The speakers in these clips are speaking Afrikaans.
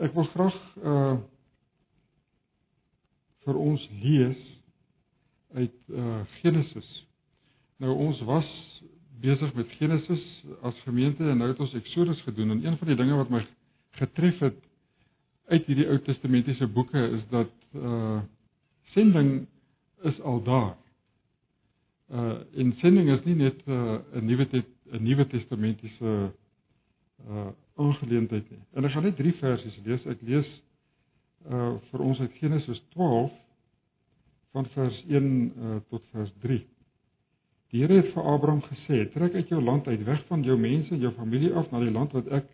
Ek wil graag uh vir ons lees uit uh Genesis. Nou ons was besig met Genesis as gemeente en nou het ons Exodus gedoen en een van die dinge wat my getref het uit hierdie Ou Testamentiese boeke is dat uh sending is al daar. Uh en sending is nie net 'n uh, nuwe 'n nuwe testamentiese uh aangeleentheid nie. En ek gaan net drie versies lees. Ek lees uh vir ons uit Genesis 12 van vers 1 uh, tot vers 3. Die Here het vir Abraham gesê: "Trek uit jou land uit, weg van jou mense en jou familie af na die land wat ek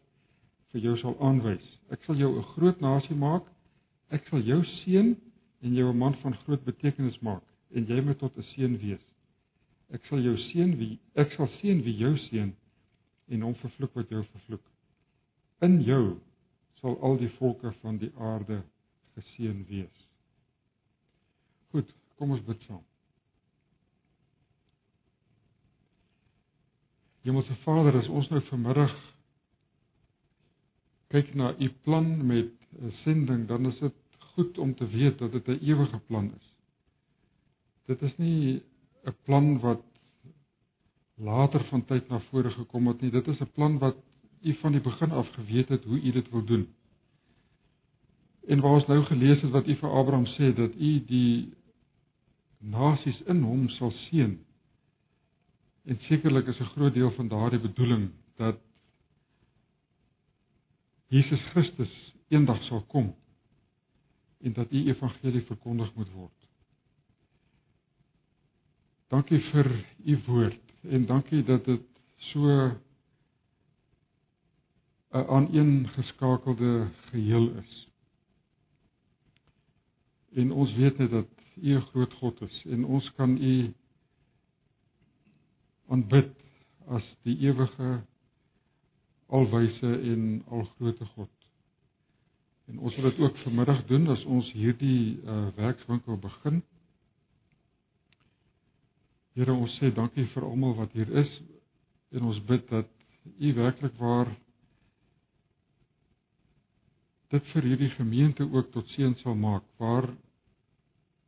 vir jou sal aanwys. Ek sal jou 'n groot nasie maak. Ek sal jou seën en jou 'n man van groot betekenis maak en jy moet tot 'n seën wees. Ek sal jou seën wie ek sal seën wie jou seën en hom vervloek wat jou vervloek. In jou sal al die volke van die aarde geseën wees. Goed, kom ons bid saam. Hemelse Vader, as ons nou vanmiddag kyk na u plan met 'n sending, dan is dit goed om te weet dat dit 'n ewige plan is. Dit is nie 'n plan wat later van tyd na vore gekom het nie. Dit is 'n plan wat u van die begin af geweet het hoe u dit wil doen. En waar ons nou gelees het wat u vir Abraham sê dat u die nasies in hom sal seën. En sekerlik is 'n groot deel van daardie bedoeling dat Jesus Christus eendag sal kom en dat u evangelie verkondig moet word. Dankie vir u woord en dankie dat dit so 'n aaneengeskakelde geheel is. En ons weet net dat U 'n groot God is en ons kan U aanbid as die ewige alwyse en algrootte God. En ons wil dit ook vanmiddag doen as ons hierdie uh, werkswinkel begin. Here, ons sê dankie vir almal wat hier is en ons bid dat U werklik waar dit vir hierdie gemeente ook tot seën sal maak waar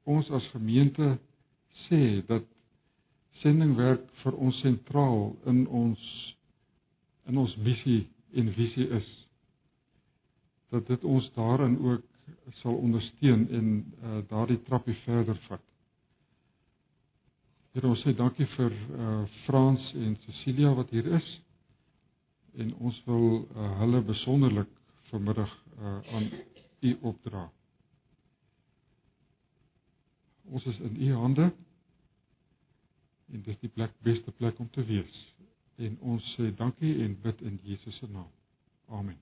ons as gemeente sê dat sendingwerk vir ons sentraal in ons in ons missie en visie is dat dit ons daarin ook sal ondersteun en uh, daardie trappie verder vat. Here ons sê dankie vir uh, Frans en Cecilia wat hier is en ons wil uh, hulle besonderlik vanmiddag uh, aan u opdra. Ons is in u hande. En dis die plek beste plek om te wees. En ons sê dankie en bid in Jesus se naam. Amen.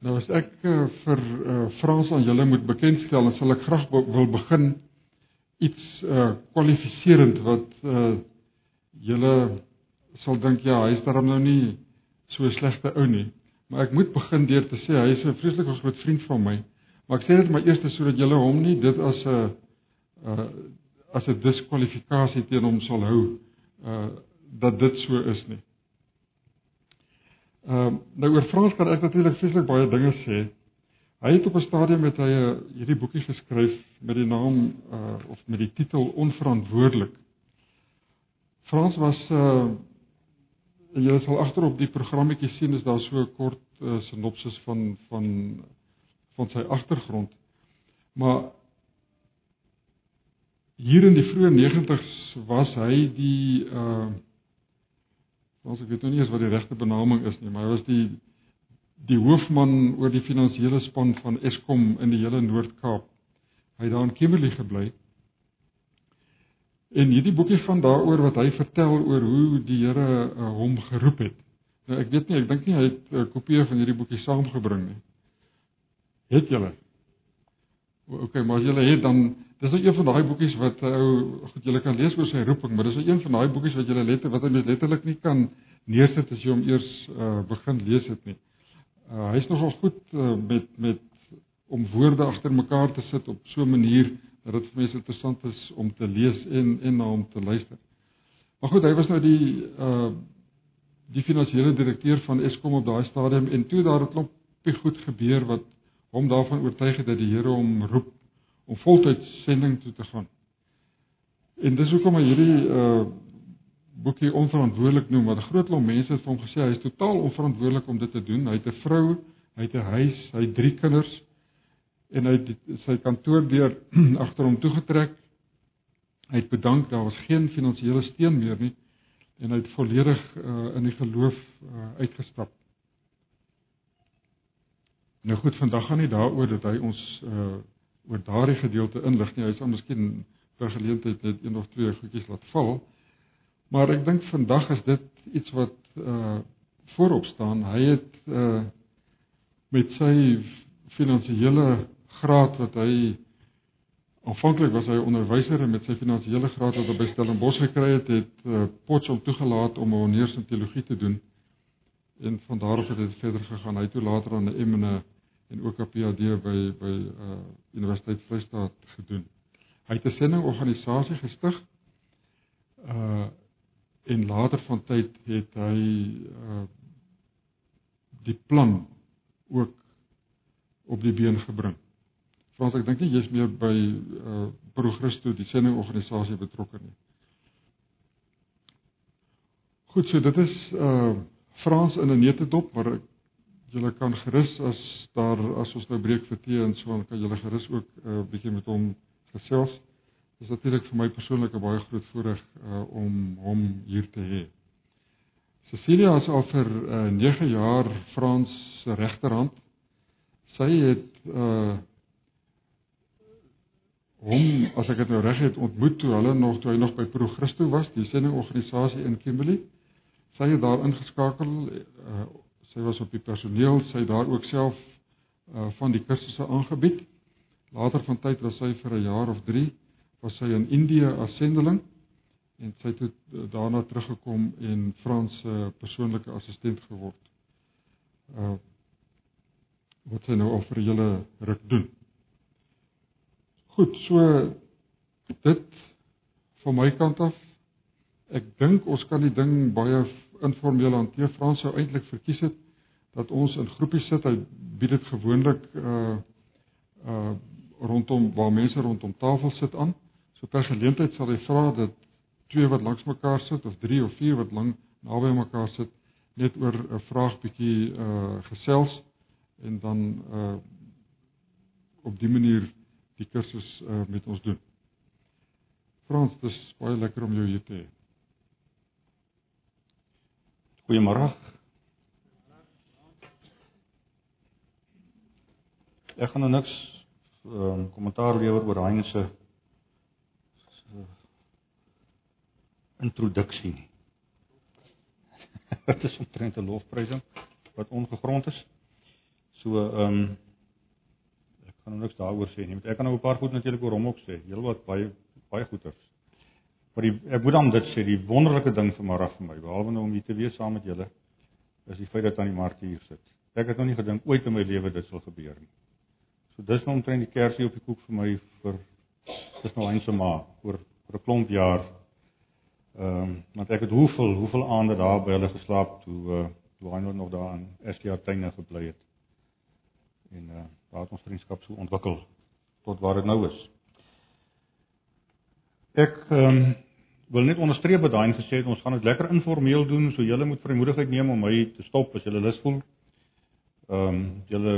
Nou as ek uh, vir uh, Frans aan julle moet bekendstel, dan sal ek graag wil begin iets uh kwalifiserend wat uh julle sal dink ja, hy's daarom nou nie so 'n slegte ou nie. Maar ek moet begin deur te sê hy is 'n vreeslike groot vriend van my. Maar ek sê dit maar eers sodat julle hom nie dit as 'n uh as 'n diskwalifikasie teen hom sal hou uh dat dit so is nie. Ehm uh, nou oor Frans kan ek natuurlik vreeslik baie dinge sê. Hy het op 'n stadium met hy uh, hierdie boekie geskryf met die naam uh of met die titel Onverantwoordelik. Frans was uh jy sal agterop die programmetjie sien is daar so 'n kort uh, sinopsis van van van sy agtergrond. Maar hier in die vroeë 90's was hy die uh ons weet nou nie eens wat die regte benaming is nie, maar hy was die die hoofman oor die finansiële span van Eskom in die hele Noord-Kaap. Hy het daar in Kimberley gebly. En hierdie boekie van daaroor wat hy vertel oor hoe die Here uh, hom geroep het. Nou ek weet nie, ek dink nie hy het 'n kopie van hierdie boekie saamgebring nie. Het julle? O, okay, maar as julle het dan dis nou een van daai boekies wat ou uh, goed julle kan lees oor sy roeping, maar dis nou een van daai boekies wat julle letter wat hy letterlik nie kan neersit as jy hom eers uh, begin lees het nie. Uh, Hy's nogal goed uh, met met om woorde agter mekaar te sit op so 'n manier dat dit vir mense interessant is om te lees en en na hom te luister. Maar goed, hy was nou die uh die finansiële direkteur van Eskom op daai stadium en toe daar 'n klompie goed gebeur wat hom daarvan oortuig het dat die Here hom roep om voltyds sending toe te gaan. En dis hoekom hy hierdie uh boekie onverantwoordelik noem, want 'n groot klomp mense het vir hom gesê hy is totaal onverantwoordelik om dit te doen. Hy het 'n vrou, hy het 'n huis, hy het drie kinders en hy het sy kantoor deur agter hom toegetrek. Hy het bedank daar was geen finansiële steun meer nie en hy het volledig uh, in die geloof uh, uitgestap. Nou goed, vandag gaan nie daaroor dat hy ons uh, oor daardie gedeelte inlig nie. Hy sal miskien vir geleentheid net een of twee goedjies laat val. Maar ek dink vandag is dit iets wat uh voorop staan. Hy het uh met sy finansiële graad wat hy aanvanklik was hy onderwyser en met sy finansiële graad wat hy by Stellenbosch gekry het, het uh, Potchefstroom toegelaat om 'n honeurs in teologie te doen. En van daar af het hy verder gegaan. Hy het toe later aan 'n M en 'n en ook 'n PhD by by uh Universiteit Vryheid gedoen. Hy het 'n sendingorganisasie gestig. Uh en later van tyd het hy uh die plan ook op die been gebring. Frans, ek dink nie jy's meer by uh Pro Christo die sendingorganisasie betrokke nie. Goed, so dit is uh Frans in 'n netedop, maar julle kan gerus as daar as ons nou breek vir tee en so dan kan julle gerus ook 'n uh, bietjie met hom gesels. Dit is natuurlik vir my persoonlik 'n baie groot voorreg uh, om hom hier te hê. Cecilia is al vir uh, 9 jaar Frans regterhand. Sy het uh hom as ek dit nou reg het ontmoet toe hulle nog toe hy nog by Pro Christo was, die sendingorganisasie in Kimberley. Sy het daar ingeskakel. Uh, sy was op die personeel, sy daar ook self uh van die kursusse aangebied. Later van tyd was sy vir 'n jaar of 3 was sy in Indië as sendeling en sy het eh, daarna teruggekom en Frans se uh, persoonlike assistent geword. Uh wat sy nou al vir julle ruk doen. Goed, so dit van my kant af. Ek dink ons kan die ding baie informeel hanteer. Frans sou eintlik verkies het dat ons in groepies sit. Hy bied dit gewoonlik uh uh rondom waar mense rondom tafel sit aan. So per geleentheid sal hy vra dat twee wat langs mekaar sit of drie of vier wat lank naby mekaar sit net oor 'n vraag bietjie uh gesels en dan uh op die manier die kursus uh met ons doen. Frans, dis baie lekker om jou hier te hê. Goeiemôre. Ek gaan nou niks ehm um, kommentaar lewer oor Hein se introduksie nie. Dit is 'n lofprysing wat ongegrond is. So ehm um, kan nou niks daaroor sê nie. Ek kan nou 'n paar goed natuurlik oor hom ook sê. Heel wat baie baie goeters. Maar die ek moet dan dit sê, die wonderlike ding vanmôre vir my, behalwe nou om hier te wees saam met julle, is die feit dat aan die mark hier sit. Ek het nog nie gedink ooit in my lewe dit sal gebeur nie. So dis nou omtrent die kersie op die koek vir my vir dis nou eintlik maar oor vir 'n klomp jaar Ehm um, want ek het hoeveel hoeveel aande daar by hulle geslaap toe uh toe hy nog daar in STA tuine gebly het. En uh het ons vriendskap so ontwikkel tot waar dit nou is. Ek ehm um, wil net onderstreep wat daai gesê het, ons gaan dit lekker informeel doen, so julle moet vrymoedigheid neem om my te stop as julle lus voel. Ehm um, julle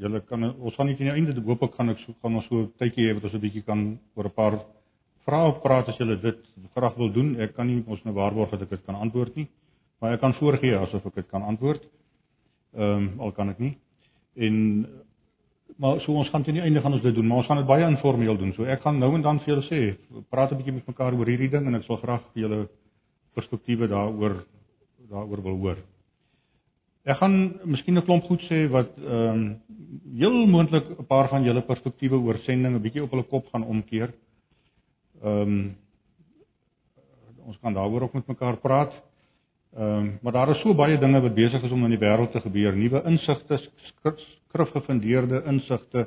julle kan ons gaan nie teen die einde hoop ek gaan ek so gaan ons so 'n tydjie hê wat ons 'n bietjie kan oor 'n paar vra of praat as julle dit graag wil doen. Ek kan nie ons nou waarborg dat ek dit kan antwoord nie, maar ek kan voorgee asof ek dit kan antwoord. Ehm um, al kan ek nie. En maar so ons gaan teen die einde gaan ons dit doen, maar ons gaan dit baie informeel doen. So ek gaan nou en dan vir julle sê, praat 'n bietjie met mekaar oor hierdie ding en ek sal graag julle perspektiewe daaroor daaroor wil hoor. Ek gaan miskien 'n klomp goed sê wat ehm um, heel moontlik 'n paar van julle perspektiewe oor sending 'n bietjie op hulle kop gaan omkeer. Ehm um, ons kan daaroor ook met mekaar praat. Ehm um, maar daar is so baie dinge wat besig is om in die wêreld te gebeur. Nuwe insigte, skrifgefundeerde insigte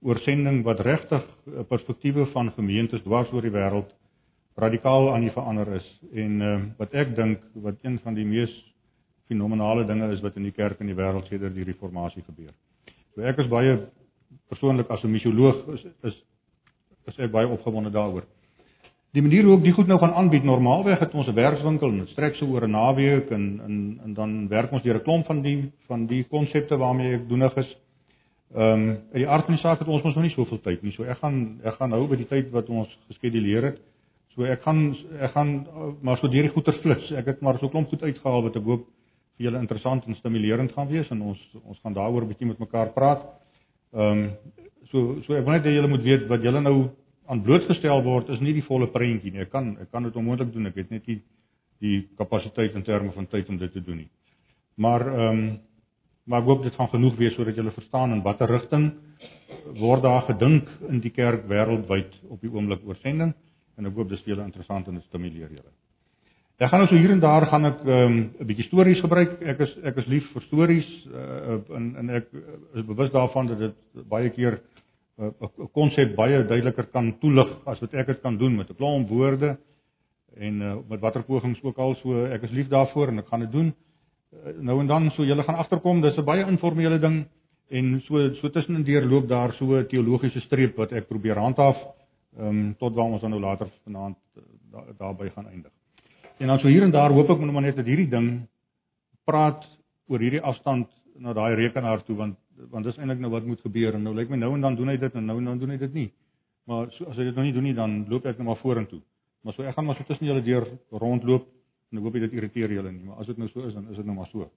oor sending wat regtig perspektiewe van gemeentes dwars oor die wêreld radikaal aan die verander is en ehm uh, wat ek dink wat een van die mees fenominale dinge is wat in die kerk in die wêreld sedert die reformatie gebeur. So ek is baie persoonlik as 'n misioloog is is is ek baie opgewonde daaroor. Die manier hoe ek die goed nou gaan aanbied, normaalweg het ons 'n werkswinkel en dit strek so oor 'n naweek en en en dan werk ons deur 'n klomp van die van die konsepte waarmee ek doenig is. Ehm um, in die aard van die saak het ons mos nog nie soveel tyd nie. So ek gaan ek gaan hou by die tyd wat ons geskeduleer het. So ek gaan ek gaan maar so deur die goeie flits. Ek het maar so klomp goed uitgehaal wat ek hoop vir julle interessant en stimulerend gaan wees en ons ons gaan daaroor 'n bietjie met mekaar praat. Ehm um, so so ek wil net hê julle moet weet wat julle nou aan blootgestel word is nie die volle prentjie nie. Ek kan ek kan dit onmoontlik doen. Ek het net nie die kapasiteit in terme van tyd om dit te doen nie. Maar ehm um, maar ek hoop dit gaan genoeg wees sodat julle verstaan in watter rigting word daar gedink in die kerk wêreldwyd op die oomblik oor sending en ek hoop dis vir julle interessant en dit stimuleer julle. Ek gaan nou so hier en daar gaan ek 'n um, bietjie stories gebruik. Ek is ek is lief vir stories uh, en en ek is bewus daarvan dat dit baie keer 'n uh, konsep baie duideliker kan toelig as wat ek dit kan doen met 'n klomp woorde en uh, met watter pogings ook al so ek is lief daarvoor en ek gaan dit doen. Uh, nou en dan so julle gaan agterkom, dis 'n baie informele ding en so so tussenin deur loop daar so 'n teologiese streep wat ek probeer handhaaf um, tot waar ons dan nou later vanaand uh, daarby gaan eindig. En dan so hier en daar hoop ek moet maar net dat hierdie ding praat oor hierdie afstand na daai rekenaar toe want want dis eintlik nou wat moet gebeur en nou lyk my nou en dan doen hy dit en nou en dan doen hy dit nie. Maar so, as hy dit nou nie doen nie dan loop ek net maar vorentoe. Maar so ek gaan maar so tussen julle deur rondloop en ek hoop dit irriteer julle nie, maar as dit nou so is dan is dit nou maar so.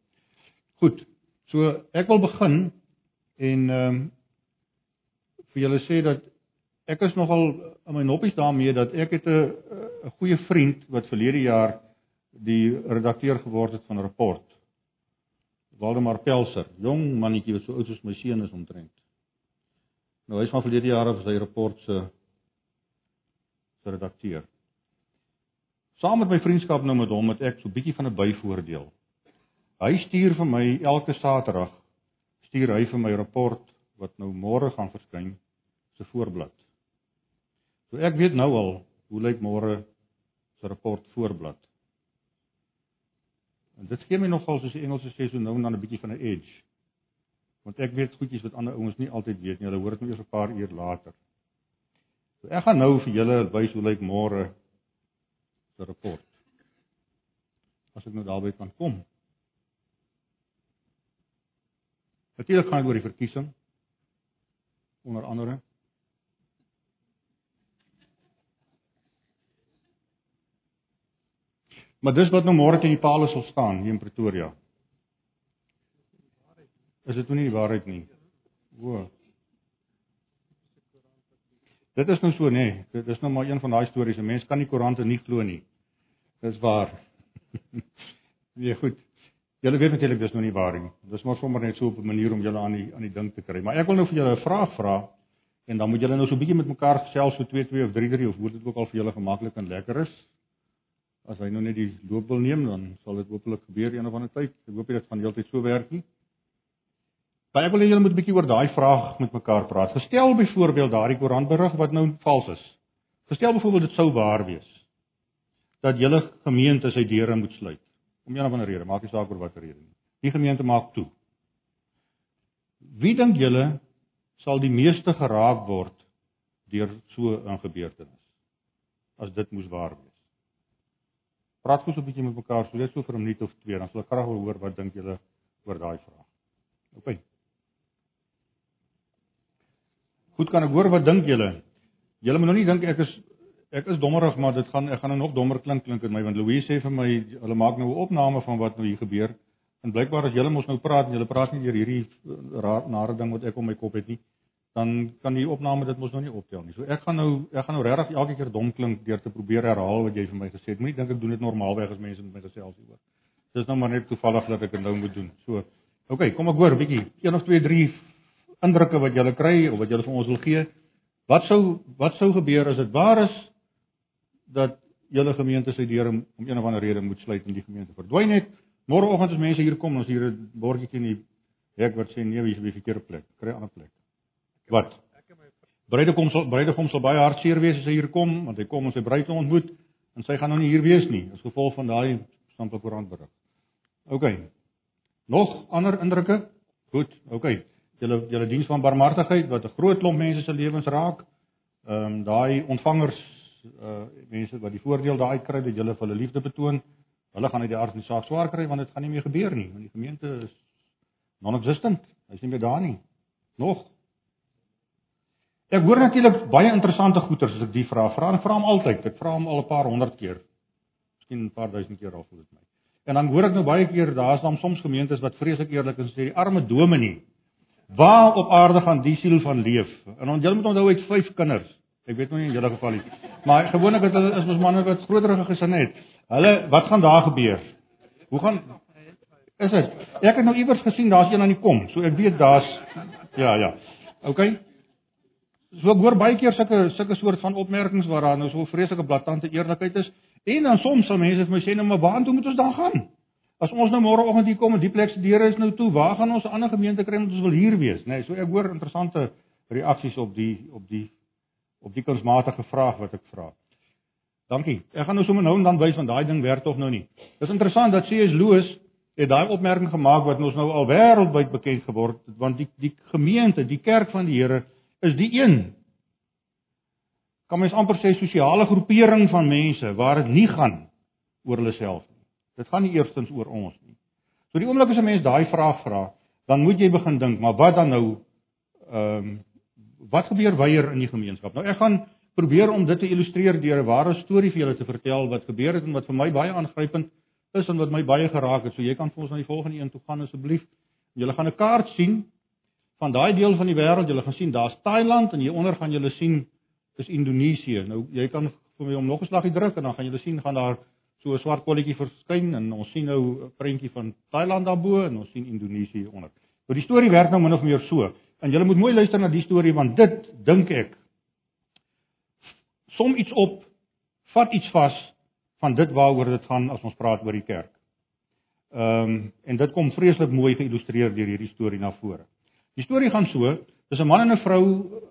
Goed. So ek wil begin en ehm um, vir julle sê dat ek is nogal in my noppies daarmee dat ek het 'n 'n goeie vriend wat verlede jaar die redakteur geword het van 'n rapport. Waldemar Pelser, jong mannetjie wat so oud soos my seun is omtrent. Nou hy's van verlede jaar af sy rapport se se redakteur. Saam met my vriendskap nou met hom het ek so 'n bietjie van 'n byvoordeel. Hy stuur vir my elke Saterdag stuur hy vir my rapport wat nou môre gaan verskyn se voorblad. So ek weet nou al hoe lyk môre se rapport voorblad. En dit gee my nogal soos die Engelse sê so nou en dan 'n bietjie van 'n edge. Want ek weet goedjies wat ander ouens nie altyd weet nie. Hulle hoor dit nou eers 'n paar uur later. So ek gaan nou vir julle wys hoe lyk môre se rapport. As ek nou daarby kan kom. Natuurlik gaan dit oor die verkiesing onder andere Maar dis wat nou môre teen die paal sal staan hier in Pretoria. Is dit nou nie die waarheid nie? O. Dit is nou so nê. Nee. Dit is nou maar een van daai stories. 'n Mens kan nie koerante nie glo nie. Dis waar. nee, goed. Julle weet natuurlik dis nou nie waar nie. Dis maar sommer net so op 'n manier om julle aan die aan die ding te kry. Maar ek wil nou vir julle 'n vraag vra en dan moet julle nou so 'n bietjie met mekaar gesels so 2 2 of 3 3 of hoe dit ook al vir julle gemaklik en lekker is as hy nou net die loop wil neem dan sal dit hopelik gebeur een of ander tyd. Ek hoop dit gaan heeltyd so werk nie. Maar ek wil hê julle moet 'n bietjie oor daai vraag met mekaar praat. Gestel byvoorbeeld daardie koerantberig wat nou vals is. Gestel byvoorbeeld dit sou waar wees dat julle gemeente sy deure moet sluit om een of ander rede, maak nie saak oor watter rede nie. Die gemeente maak toe. Wie dink julle sal die meeste geraak word deur so 'n gebeurtenis as dit moes waar wees? Praat gou so 'n bietjie met mekaar, so net so vir 'n minuut of twee, dan sal ek graag wil hoor wat dink julle oor daai vraag. OK. Goed kan ek hoor wat dink julle? Julle moet nou nie dink ek is ek is dommerig, maar dit gaan ek gaan nou nog dommer klink klink in my want Louise sê vir my hulle maak nou 'n opname van wat nou hier gebeur. En blykbaar as julle mos nou praat en julle praat nie oor hierdie nare ding wat ek om my kop het nie dan kan die opname dit mos nou nie optel nie. So ek gaan nou ek gaan nou regtig elke keer dom klink deur te probeer herhaal wat jy vir my gesê het. Moenie dink ek doen dit normaalweg as mense met my gesels hieroor. Dis nou maar net toevallig dat ek dit nou moet doen. So, okay, kom ek hoor 'n bietjie. 1 of 2 3 indrukke wat jy kry of wat jy vir ons wil gee. Wat sou wat sou gebeur as dit waar is dat julle gemeente sy deure om een of ander rede moet sluit en die gemeente verdwyn net? Môreoggend as mense hier kom, ons hier 'n bordjie teen die hek wat sê nee, wie is op die verkeerde plek. Kry 'n ander plek. Wat? Bruidegom sal bruidegom sal baie hartseer wees as hy hier kom, want hy kom om sy bruid te ontmoet en sy gaan nou nie hier wees nie as gevolg van daai Stampe Koran berig. OK. Nog ander indrukke? Goed, OK. Julle julle diens van barmhartigheid wat 'n groot klomp mense se lewens raak. Ehm um, daai ontvangers uh mense wat die voordeel daai kry dat julle vir hulle liefde betoon, hulle gaan uit die aard van die saak swaar kry want dit gaan nie meer gebeur nie, want die gemeente is non-existent. Hy's nie meer daar nie. Nog Ek hoor natuurlik baie interessante goeters as ek die vra. Vra en vra hom altyd. Ek vra hom al 'n paar honderd keer. Miskien 'n paar duisend keer al voel dit my. En dan hoor ek nou baie keer daar's dan soms gemeentes wat vreeslik eerlik is en sê die arme dominee, waar op aarde gaan die siel van leef? En dan julle moet onthou hy het 5 kinders. Ek weet nou nie in julle geval nie. Maar gewoonlik is is mos manne wat groterige gesinne het. Hulle wat gaan daar gebeur? Hoe gaan Is dit? Ek het nou iewers gesien daar's een aan die kom. So ek weet daar's ja, ja. OK. So ek hoor baie keer sulke sulke soort van opmerkings waar daar nou so vreeslike blaatante eerlikheid is en dan soms sal mense vir my sê nou maar waartoe moet ons dan gaan? As ons nou môreoggend hier kom en die plek se deure is nou toe, waar gaan ons 'n ander gemeente kry want ons wil hier wees, nê? Nee, so ek hoor interessante reaksies op die op die op die kunsmatige vraag wat ek vra. Dankie. Ek gaan nou sommer nou en dan wys van daai ding werk tog nou nie. Dis interessant dat C.S. Lewis het daai opmerking gemaak wat ons nou al wêreldwyd bekend geword het want die die gemeente, die kerk van die Here is die een kan mens amper sê sosiale groepering van mense waar dit nie gaan oor hulle self nie. Dit gaan nie eerstens oor ons nie. So die oomblik as 'n mens daai vraag vra, dan moet jy begin dink, maar wat dan nou ehm um, wat gebeur weier in die gemeenskap? Nou ek gaan probeer om dit te illustreer deur 'n ware storie vir julle te vertel wat gebeur het en wat vir my baie aangrypend is en wat my baie geraak het. So jy kan vir ons na die volgende een toe gaan asseblief. Julle gaan 'n kaart sien van daai deel van die wêreld, jy gaan sien daar's Thailand en hieronder gaan jy sien is Indonesië. Nou jy kan vir my om nog 'n slaggie druk en dan gaan jy sien gaan daar so 'n swart kolletjie verskyn en ons sien nou 'n prentjie van Thailand daarbo en ons sien Indonesië onder. Nou die storie werk nou min of meer so. En jy moet mooi luister na die storie want dit dink ek som iets op, vat iets vas van dit waaroor dit gaan as ons praat oor die kerk. Ehm um, en dit kom vreeslik mooi geïllustreer deur hierdie storie na vore. Die storie gaan so, dis 'n man en 'n vrou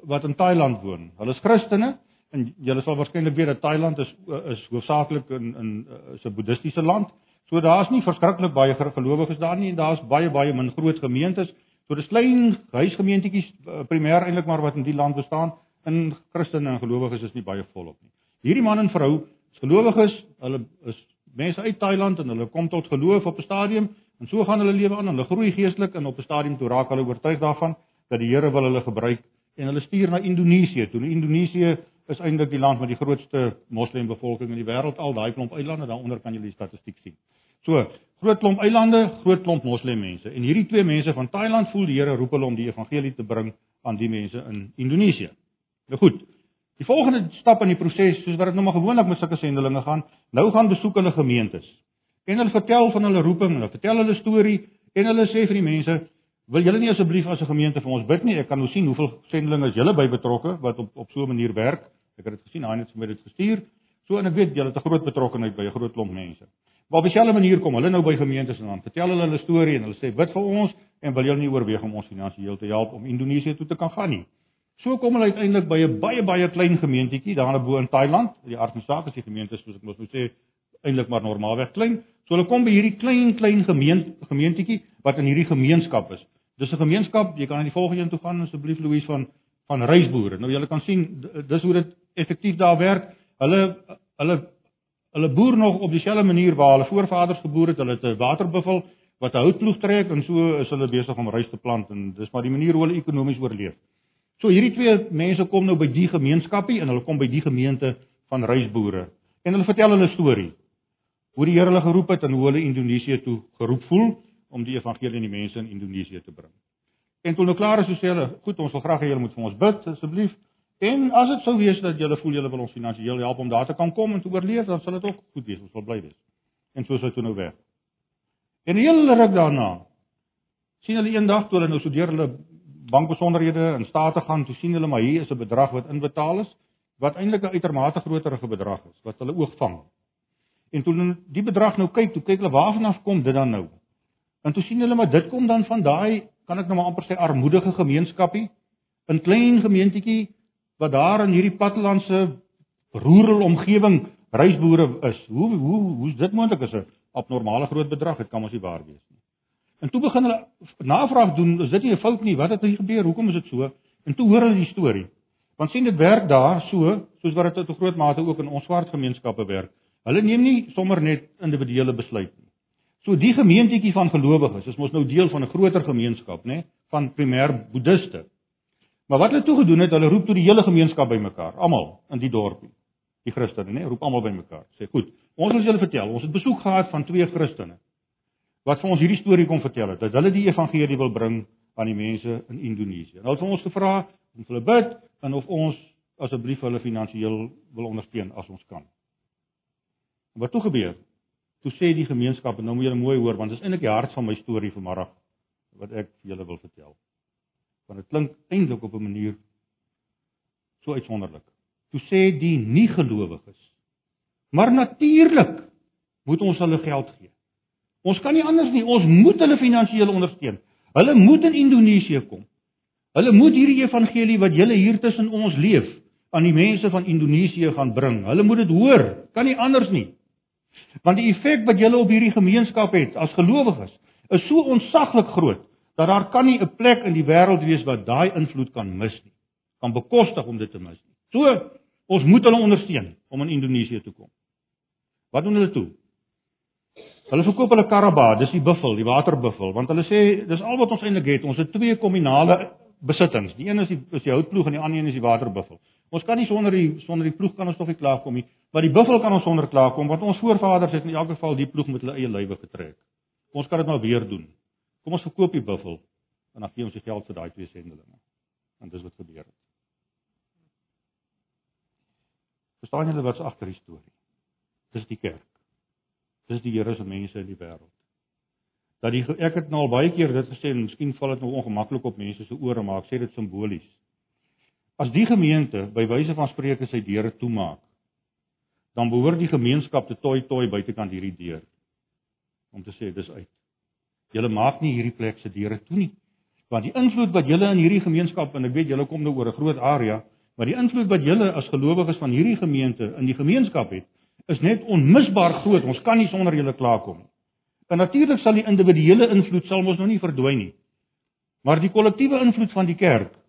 wat in Thailand woon. Hulle is Christene en julle sal waarskynlik weet dat Thailand is is hoofsaaklik in in is 'n boeddhistiese land. So daar's nie verskriklik baie gelowiges daar nie en daar's baie baie min groot gemeentes. So dis klein huisgemeentetjies eh, primêr eintlik maar wat in die land bestaan. In Christene en gelowiges is nie baie volop nie. Hierdie man en vrou is gelowiges, hulle is mense uit Thailand en hulle kom tot geloof op 'n stadium En so gaan hulle lewe aan, hulle groei geestelik en op 'n stadium toe raak hulle oortuig daarvan dat die Here wil hulle gebruik en hulle stuur na Indonesië. Toe Indonesië is eintlik die land met die grootste moslembevolking in die wêreld, al daai klomp eilande, daaronder kan jy die statistiek sien. So, groot klomp eilande, groot klomp moslemmense. En hierdie twee mense van Thailand voel die Here roep hulle om die evangelie te bring aan die mense in Indonesië. Nou goed. Die volgende stap in die proses, soos wat dit nou maar gewoonlik met sulke sendelinge gaan, nou gaan besoek hulle gemeentes. En hulle vertel van hulle roeping, hulle vertel hulle storie en hulle sê vir die mense, "Wil julle nie asseblief as 'n gemeente vir ons bid nie? Ek kan nou sien hoeveel sendelinge is julle by betrokke wat op op so 'n manier werk. Ek het dit gesien, hy het vir my dit gestuur. So en ek weet julle het 'n groot betrokkeheid by 'n groot klomp mense. Maar op dieselfde manier kom hulle nou by gemeentes en dan vertel hulle hulle storie en hulle sê, "Bid vir ons en wil julle nie oorweeg om ons finansiëel te help om Indonesië toe te kan gaan nie?" So kom hulle uiteindelik by 'n baie baie klein gemeentetjie daar bo in Thailand. Die aard van saak is die gemeente soos ek mos nou sê eintlik maar normaalweg klein. So hulle kom by hierdie klein klein gemeente gemeentetjie wat in hierdie gemeenskap is. Dis 'n gemeenskap, jy kan aan die volgende een toe gaan asseblief Louise van van reisboere. Nou julle kan sien dis hoe dit effektief daar werk. Hulle hulle hulle boer nog op dieselfde manier waar hulle voorvaders geboer het. Hulle het 'n waterbuffel wat 'n houtploeg trek en so is hulle besig om rys te plant en dis maar die manier hoe hulle ekonomies oorleef. So hierdie twee mense kom nou by die gemeenskapie en hulle kom by die gemeente van reisboere en hulle vertel hulle storie hoe die Here hulle geroep het en hoe hulle Indonesië toe geroep voel om die evangelie aan die mense in Indonesië te bring. En toe nou klaar is, so sê hulle, goed, ons wil graag hê julle moet vir ons bid asseblief. En as dit sou wees dat julle voel julle wil ons finansiëel help om daar te kan kom en te oorleef, dan sal dit ook goed wees, ons sal bly wees. En so is dit toe nou weg. En hele ruk daarna sien hulle eendag toe hulle nou so deur hulle bankbesonderhede in state gaan, toe sien hulle maar hier is 'n bedrag wat inbetaal is wat eintlik 'n uitermate groterige bedrag is wat hulle oog vang. En toe hulle die bedrag nou kyk, toe kyk hulle waarvan af kom dit dan nou? En toe sien hulle maar dit kom dan van daai, kan ek nou maar amper sê armoedige gemeenskapie, 'n klein gemeentetjie wat daar in hierdie plattelandse rural omgewing reisboere is. Hoe hoe hoe is dit moontlik as 'n abnormale groot bedrag? Dit kan mos nie waar wees nie. En toe begin hulle navraag doen, is dit nie 'n fout nie? Wat het hier gebeur? Hoekom is dit so? En toe hoor hulle die storie. Want sien dit werk daar so, soos wat dit tot 'n groot mate ook in ons swart gemeenskappe werk. Hulle neem nie sommer net individuele besluit nie. So die gemeentetjie van gelowiges is mos nou deel van 'n groter gemeenskap, nê, van primêr boeddiste. Maar wat hulle toe gedoen het, hulle roep toe die hele gemeenskap bymekaar, almal in die dorpie. Die Christene, nê, roep almal bymekaar. Sê, "Goed, ons wil julle vertel, ons het besoek gehad van twee Christene wat vir ons hierdie storie kom vertel het dat hulle die evangelie wil bring aan die mense in Indonesië. Hulle het vir ons gevra om hulle bid en of ons asseblief hulle finansiëel wil ondersteun as ons kan. En wat toe gebeur? Toe sê die gemeenskap, nou moet julle mooi hoor want dit is eintlik die hart van my storie vanmôre wat ek vir julle wil vertel. Want dit klink eintlik op 'n manier so uitsonderlik. Toe sê die nie gelowiges, maar natuurlik moet ons hulle geld gee. Ons kan nie anders nie, ons moet hulle finansiëel ondersteun. Hulle moet in Indonesië kom. Hulle moet hierdie evangelie wat julle hier tussen ons leef aan die mense van Indonesië gaan bring. Hulle moet dit hoor, kan nie anders nie. Want die effek wat julle op hierdie gemeenskap het as gelowiges is so ontsaglik groot dat daar kan nie 'n plek in die wêreld wees wat daai invloed kan mis nie. Kan bekostig om dit te mis nie. So ons moet hulle ondersteun om in Indonesië toe kom. Wat doen hulle toe? Hulle verkoop hulle karaba, dis die buffel, die waterbuffel, want hulle sê dis al wat ons eintlik het. Ons het twee kominale besittings. Die een is die is die houtploeg en die ander een is die waterbuffel. Ons kan nie sonder die sonder die ploeg kan ons tog nie klaarkom nie, maar die buffel kan ons sonder klaarkom want ons voorvaders het in elk geval die ploeg met hulle eie lywe getrek. Ons kan dit maar weer doen. Kom ons verkoop die buffel en dan gee ons die geld vir daai twee sendelinge. En dis wat gebeur het. Verstaan julle wat se agter die storie? Dis die kerk. Dis die Here se mense in die wêreld. Dat die ek het nou al baie keer dit gesê en miskien val dit nou ongemaklik op mense se ore maar ek sê dit simbolies. As die gemeente by wyse van spreuke sy deure toemaak, dan behoort die gemeenskap te toi toi buitekant hierdie deur om te sê dis uit. Julle maak nie hierdie plek se deure toe nie. Want die invloed wat julle in hierdie gemeenskap en ek weet julle kom nou oor 'n groot area, maar die invloed wat julle as gelowiges van hierdie gemeente in die gemeenskap het, is net onmisbaar groot. Ons kan nie sonder julle klaarkom nie. En natuurlik sal die individuele invloed sal mos nou nie verdwyn nie. Maar die kollektiewe invloed van die kerk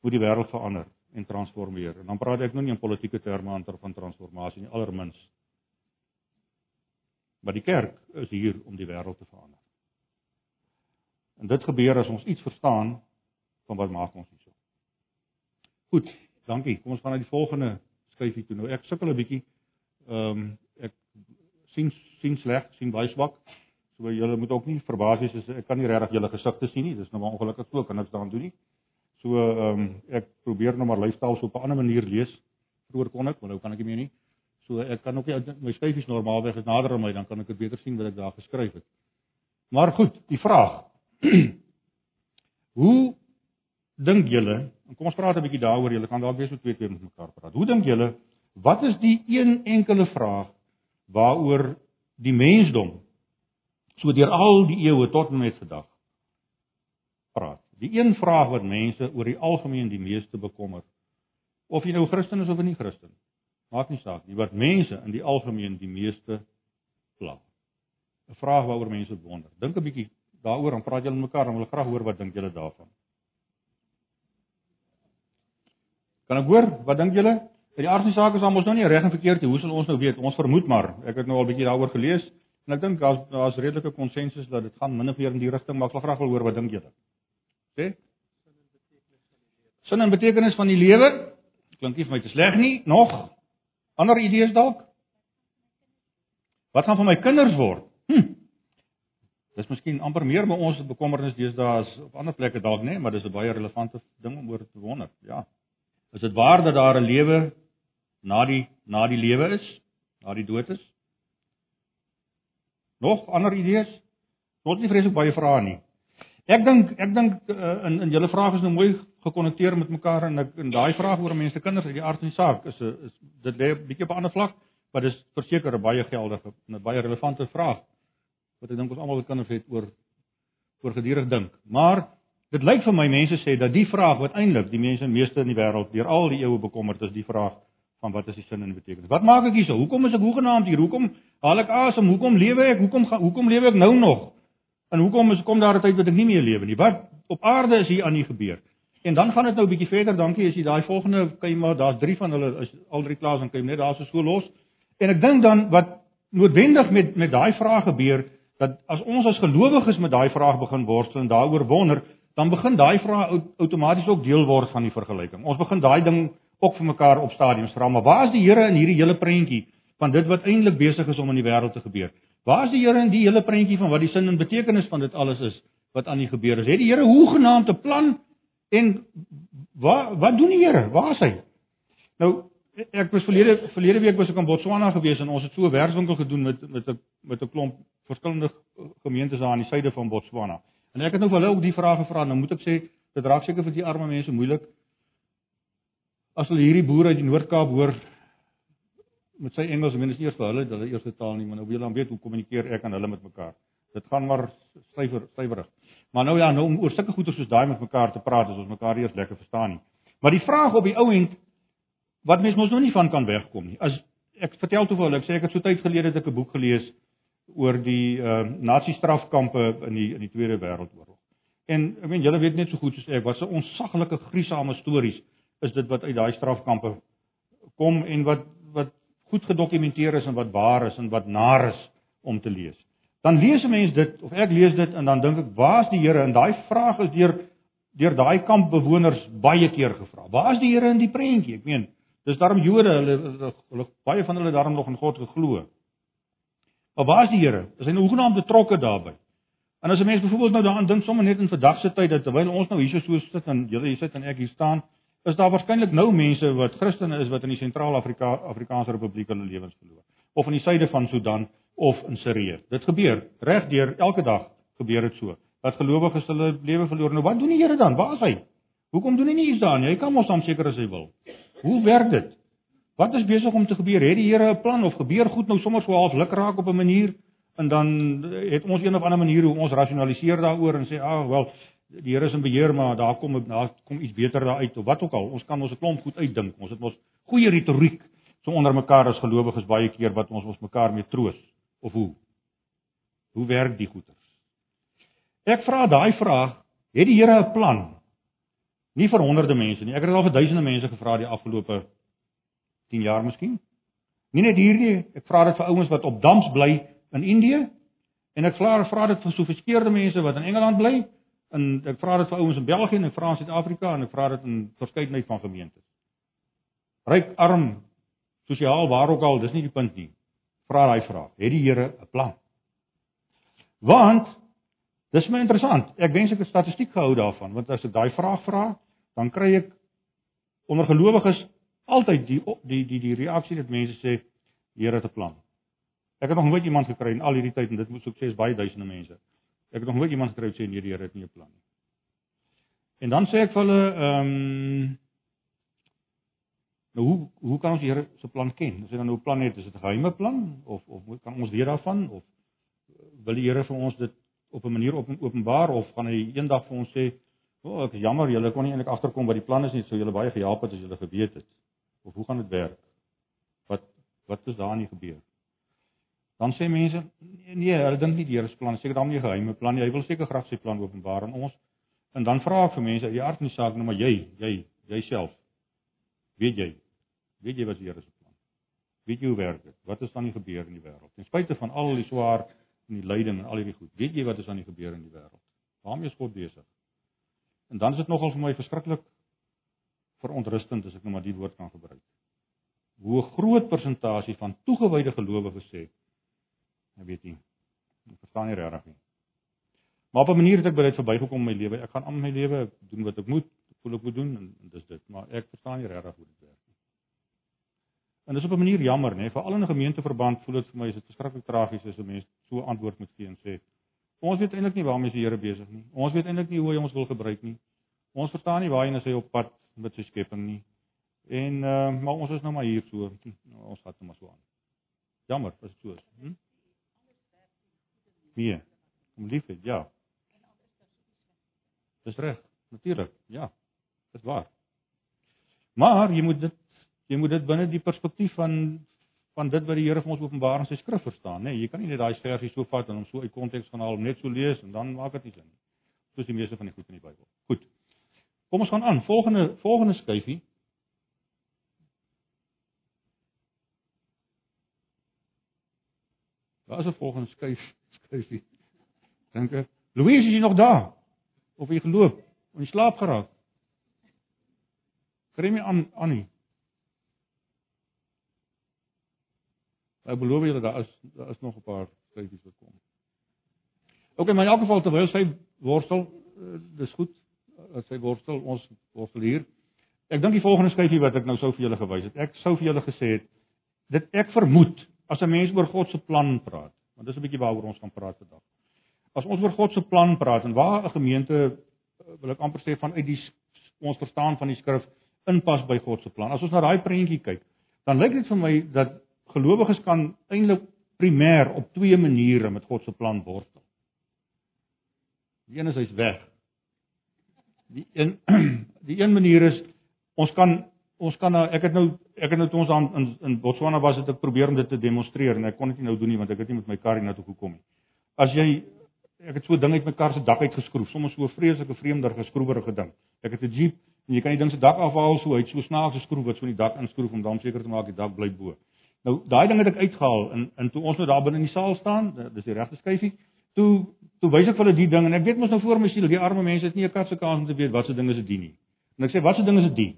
moet die wêreld verander en transformeer. En dan praat ek nou nie in politieke terme aan ter van transformasie nie, allermins. Maar die kerk is hier om die wêreld te verander. En dit gebeur as ons iets verstaan van wat maak ons hierso. Goed, dankie. Kom ons gaan na die volgende skyfie toe. Nou ek sukkel 'n bietjie. Ehm um, ek sien sien sleg, sien baie swak. So julle moet ook nie verbaas wees as ek kan nie regtig julle gesigte sien nie. Dis nou maar ongelukkig so kan niks daaraan doen nie. So ehm um, ek probeer nou maar lifestyles op 'n ander manier lees. Vroeger kon ek, maar nou kan ek nie meer nie. So ek kan ook nie my styfies normaalweg is nader aan my, dan kan ek dit beter sien wat ek daar geskryf het. Maar goed, die vraag. Hoe dink julle? Kom ons praat 'n bietjie daaroor. Julle kan dalk weer so twee keer met mekaar praat. Hoe dink julle wat is die een enkele vraag waaroor die mensdom so deur al die eeue tot en met vandag praat? Die een vraag wat mense oor die algemeen die meeste bekommer, of jy nou Christen is of nie Christen, maak nie saak nie, wat mense in die algemeen die meeste pla. 'n Vraag waaroor mense wonder. Dink 'n bietjie daaroor en praat julle mekaar en wil graag hoor wat dink julle daarvan. Kan ek hoor? Wat dink julle? By die aardse sake is ons nou nie reg en verkeerd nie. Hoe sal ons nou weet? Ons vermoed maar. Ek het nou al 'n bietjie daaroor gelees en ek dink daar's daar's redelike konsensus dat dit gaan min of meer in die rigting, maar ek wil graag wil hoor wat dink julle sê? Sin en betekenis van die lewe. Klink nie vir my te sleg nie. Nog ander idees dalk? Wat gaan van my kinders word? Hm. Dis miskien amper meer by ons bekommernis deesdae as op ander plekke dalk nê, maar dis 'n baie relevante ding om oor te wonder. Ja. Is dit waar dat daar 'n lewe na die na die lewe is? Na die dood is? Nog ander idees? Tot nie vreeslik baie vrae nie. Ek dink ek dink uh, in in julle vrae is nou mooi gekonnekteer met mekaar en ek in daai vraag oor mense kinders uit die aard van die saak is is dit lê 'n bietjie op 'n ander vlak, maar dis verseker 'n baie geldige en 'n baie relevante vraag wat ek dink ons almal kinders het oor oor gedurig dink. Maar dit lyk vir my mense sê dat die vraag wat eintlik die mense meeste in die wêreld deur al die eeue bekommerd is, die vraag van wat is die sin en betekenis. Wat maak ek hierso? Hoekom is ek hoegenaamd hier? Hoekom haal ek asem? Hoekom lewe ek? Hoekom gaan hoekom lewe ek nou nog? En hoekom is kom daar 'n tyd wat ek nie meer lewe nie? Wat op aarde is hier aan die gebeur? En dan gaan dit nou 'n bietjie verder. Dankie as jy daai volgende kan jy maar daar's 3 van hulle is al drie klaar dan kan jy net daar so so los. En ek dink dan wat noodwendig met met daai vraag gebeur dat as ons as gelowiges met daai vraag begin worstel en daaroor wonder, dan begin daai vraag outomaties ook deel word van die vergelyking. Ons begin daai ding ook vir mekaar op stadiums vra, maar waar is die Here in hierdie hele prentjie van dit wat eintlik besig is om in die wêreld te gebeur? Waar is die Here in die hele prentjie van wat die sin en betekenis van dit alles is wat aan die gebeur is? Het die Here hoegenaamd 'n plan en wat wat doen die Here? Waar is hy? Nou ek was verlede verlede week was ek in Botswana gewees en ons het so 'n werkswinkel gedoen met met 'n met 'n klomp verskillende gemeentes daar aan die suide van Botswana. En ek het nou vir hulle ook die vrae gevra, nou moet ek sê dit raak seker vir die arme mense moeilik as hulle hierdie boere uit die Noord-Kaap hoor met sy Engels, ek meen is nie eers vir hulle hulle eerste taal nie, maar nou wil dan weet hoe kommunikeer ek en hulle met mekaar. Dit gaan maar stywer stywerig. Maar nou ja, nou om oor sulke goeie soos daai met mekaar te praat, as ons mekaar eers lekker verstaan nie. Maar die vraag op die ou end wat mens mos nou nie van kan wegkom nie. As ek vertel toe vir hulle, ek sê ek het so tyd gelede het ek 'n boek gelees oor die uh nazi strafkampe in die in die Tweede Wêreldoorlog. En ek meen julle weet net so goed soos ek, wat 'n onsaglike gruisame stories is dit wat uit daai strafkampe kom en wat goed gedokumenteer is en wat waar is en wat naar is om te lees. Dan lees 'n mens dit of ek lees dit en dan dink ek, waar is die Here? En daai vraag is deur deur daai kampbewoners baie keer gevra. Waar is die Here in die prentjie? Ek meen, Dis daarom Jode, hulle, hulle, baie van hulle daarom nog in God geglo. Maar waar is die Here? Is hy nou hoegenaamd betrokke daarbey? En as 'n mens byvoorbeeld nou daaraan dink sommer net in vandag se tyd dat terwyl ons nou hierso so sit en julle hier sit en ek hier staan, is daar waarskynlik nou mense wat Christene is wat in die Sentraal-Afrika Afrikaanse Republiek hulle lewens verloor of in die suide van Sudan of in Sirië. Dit gebeur regdeur elke dag gebeur dit so. Dat gelowiges hulle lewe verloor. Nou wat doen die Here dan? Waar is hy? Hoekom doen hy nie iets daarin nie? Hy kan mos dan seker as hy wil. Hoe werk dit? Wat is besig om te gebeur? Het die Here 'n plan of gebeur goed nou sommer so half luk raak op 'n manier en dan het ons een of ander manier hoe ons rasionaliseer daaroor en sê, "Ag, wel, die Here is in beheer, maar daar kom daar kom iets beter daar uit of wat ook al. Ons kan ons 'n klomp goed uitdink. Ons het mos goeie retoriek so onder mekaar as gelowiges baie keer wat ons ons mekaar mee troos of hoe? Hoe werk die goeters? Ek vra daai vraag, het die Here 'n plan? Nie vir honderde mense nie. Ek het al vir duisende mense gevra die afgelope 10 jaar miskien. Nie net hierdie, ek vra dit vir ouens wat op dams bly in Indië en ek vra vra dit vir sofistikeerde mense wat in Engeland bly en ek vra dit vir ouens in België en Frans Suid-Afrika en ek vra dit in verskeidenheid van gemeentes. Ryk, arm, sosiaal, waar ook al, dis nie die punt nie. Vra daai vraag. Het die Here 'n plan? Want dis my interessant. Ek wens ek het statistiek gehou daarvan, want as ek daai vraag vra, dan kry ek onder gelowiges altyd die die die die reaksie dat mense sê die Here het 'n plan. Ek het nog nooit iemand gekry in al hierdie tyd en dit moet sukses baie duisende mense. Ek het nog nooit iemand wat sê nee die Here het nie 'n plan nie. En dan sê ek vir hulle ehm um, nou hoe hoe kan ons die Here se plan ken? As hy dan nou 'n plan het, is dit 'n geheime plan of of kan ons weet daarvan of wil die Here vir ons dit op 'n manier op openbaar of gaan hy eendag vir ons sê O, oh, ek is jammer julle kon nie eintlik agterkom wat die plan is nie, sou julle baie gehelp het as julle geweet het. Of hoe gaan dit werk? Wat wat is daar nie gebeur? Dan sê mense nee, nee hulle dink nie die Here se plan is seker daarmee geheime plan nie. Hy wil seker graag sy plan openbaar aan ons. En dan vra ek vir mense, die aard van die saak nou maar jy, jy, jouself. Weet jy? Weet jy wat die Here se plan? Weet jy hoe werk dit? Wat is dan nie gebeur in die wêreld? Ten spyte van al die swaar en die lyding en al hierdie goed. Weet jy wat is aan die gebeur in die wêreld? Waarmee is God besig? En dan is dit nogal vir my verskriklik verontrustend as ek nou maar die woord kan gebruik. Hoe groot persentasie van toegewyde gelowiges sê, ek weet nie, ek verstaan nie regtig nie. Maar op 'n manier het ek bereid verbygekom in my lewe. Ek gaan aan my lewe doen wat ek moet, ek voel ek moet doen en, en dis dit, maar ek verstaan nie regtig hoe dit werk nie. En dis op 'n manier jammer, nê, veral in 'n gemeenteverband voel dit vir my is dit verskriklik tragies as 'n mens so antwoord moet gee en sê Ons weet eintlik nie waarmee die Here besig nie. Ons weet eintlik nie hoe hy ons wil gebruik nie. Ons verstaan nie waarheen hy op pad met sy skepping nie. En uh, maar ons is nou maar hier so. Ons gaan net maar so aan. Jammer, as dit so is. Hm? Nee. Om liefde, ja. Dis reg, natuurlik. Ja. Dis waar. Maar jy moet dit Jy moet dit binne die perspektief van van dit wat die Here vir ons openbaar in sy skrif verstaan, né? Nee, jy kan nie net daai versie so vat en hom so uit konteks gaan haal, net so lees en dan maak dit nie sin nie. Soos die meeste van die goed in die Bybel. Goed. Kom ons gaan aan. Volgende volgende skyfie. Waar is 'n volgende skuif skuifie? Dink ek. Louise, is jy nog daar? Of jy geloop? Of jy slaap geraak? Kry my aan Annie. Ek beloof julle daar is daar is nog 'n paar skuifies wat kom. OK, maar in elk geval terwyl sy worstel, uh, dis goed as sy worstel, ons worstel hier. Ek dink die volgende skuifie wat ek nou sou vir julle gewys het. Ek sou vir julle gesê het dit ek vermoed as 'n mens oor God se plan praat, want dis 'n bietjie waaroor ons gaan praat vandag. As ons oor God se plan praat en waar 'n gemeente wil ek amper sê vanuit die ons verstaan van die skrif inpas by God se plan. As ons na daai prentjie kyk, dan lyk dit vir my dat gelowiges kan eintlik primêr op twee maniere met God se plan worstel. Die een is hy's weg. Die een die een manier is ons kan ons kan nou ek het nou ek het nou toe ons aan in in Botswana was het ek probeer om dit te demonstreer en ek kon dit nie nou doen nie want ek het nie met my kar hiernatoe gekom nie. As jy ek het so 'n ding uit my kar se dak uitgeskroef, sommer so 'n vreeslike vreemder geskroewerige ding. Ek het 'n Jeep en jy kan die ding se dak afhaal so uit so snaakse skroef wat so in die dak inskroef om dan seker te maak die dak bly bo. Nou daai ding het ek uitgehaal en en toe ons nou daar binne in die saal staan, dis die regte skyfie, toe toe wys ek vir hulle die ding en ek weet mos nou voor my siel, die arme mense het nie 'n kans om te weet wat se ding is dit nie. En ek sê wat se ding is dit?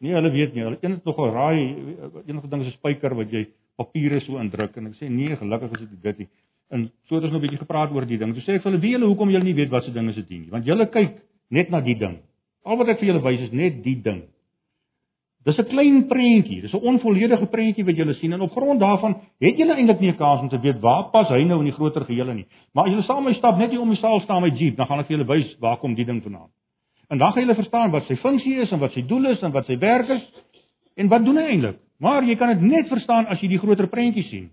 Nee, hulle weet nie. Hulle een het nog 'n raai enige ding is 'n spyker wat jy papiere so indruk en ek sê nee, gelukkig is dit dit nie. En so het ons nou 'n bietjie gepraat oor die ding. Toe sê ek vir hulle, "Wie julle hoekom julle nie weet wat se ding is dit nie? Want julle kyk net na die ding. Al wat ek vir julle wys is net die ding." Dis 'n klein prentjie, dis 'n onvolledige prentjie wat julle sien en op grond daarvan het julle eintlik nie 'n kans om te weet waar pas hy nou in die groter gehele nie. Maar as julle saam met my stap net hier om die saal staan met Jeep, dan gaan ek vir julle wys waar kom die ding vandaan. En dan gaan julle verstaan wat sy funksie is en wat sy doel is en wat sy werk is en wat doen hy eintlik. Maar jy kan dit net verstaan as jy die groter prentjie sien.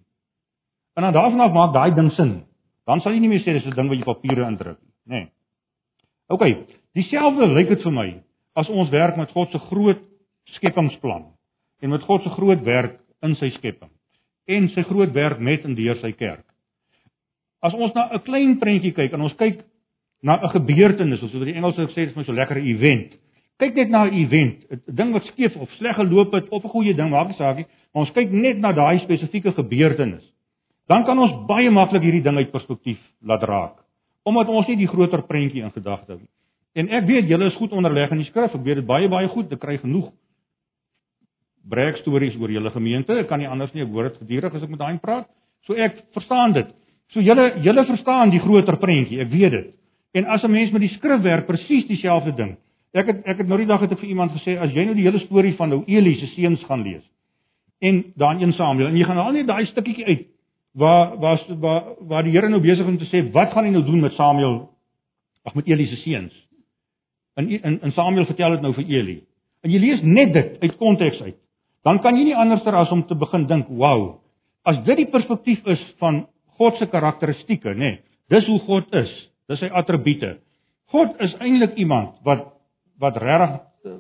En dan daarvan af maak daai ding sin. Dan sal jy nie meer sê dis 'n ding wat jy papiere indruk nie, nê. Nee. OK, dieselfde lyk dit vir my as ons werk met God se groot skepingsplan en met God se groot werk in sy skepping en sy groot werk met en deur sy kerk. As ons na 'n klein prentjie kyk en ons kyk na 'n gebeurtenis of soos die Engelse sê, is my so lekker event. Kyk net na 'n event, 'n ding wat skeef of sleg geloop het of 'n goeie ding, maak nie saak nie, maar ons kyk net na daai spesifieke gebeurtenis. Dan kan ons baie maklik hierdie ding uit perspektief laat raak, omdat ons nie die groter prentjie in gedagte het nie. En ek weet julle is goed onderleg in die skrif, ek weet dit baie baie goed, ek kry genoeg breek stories oor julle gemeente, ek kan nie anders nie, ek hoor dit gedurig as ek met daai praat. So ek verstaan dit. So julle julle verstaan die groter prentjie, ek weet dit. En as 'n mens met die skrif werk, presies dieselfde ding. Ek het ek het nou die dag het ek vir iemand gesê as jy nou die hele storie van nou Eli se seuns gaan lees en dan een Samuel en jy gaan al net daai stukkietjie uit waar waar waar waar die Here nou besig om te sê wat gaan hy nou doen met Samuel ag met Eli se seuns. In in in Samuel vertel dit nou vir Eli. En jy lees net dit uit konteks uit. Dan kan jy nie anderster as om te begin dink, "Wow, as dit die perspektief is van God se karakteristikke, nê. Nee, dis hoe God is. Dis sy attribute. God is eintlik iemand wat wat regtig eh,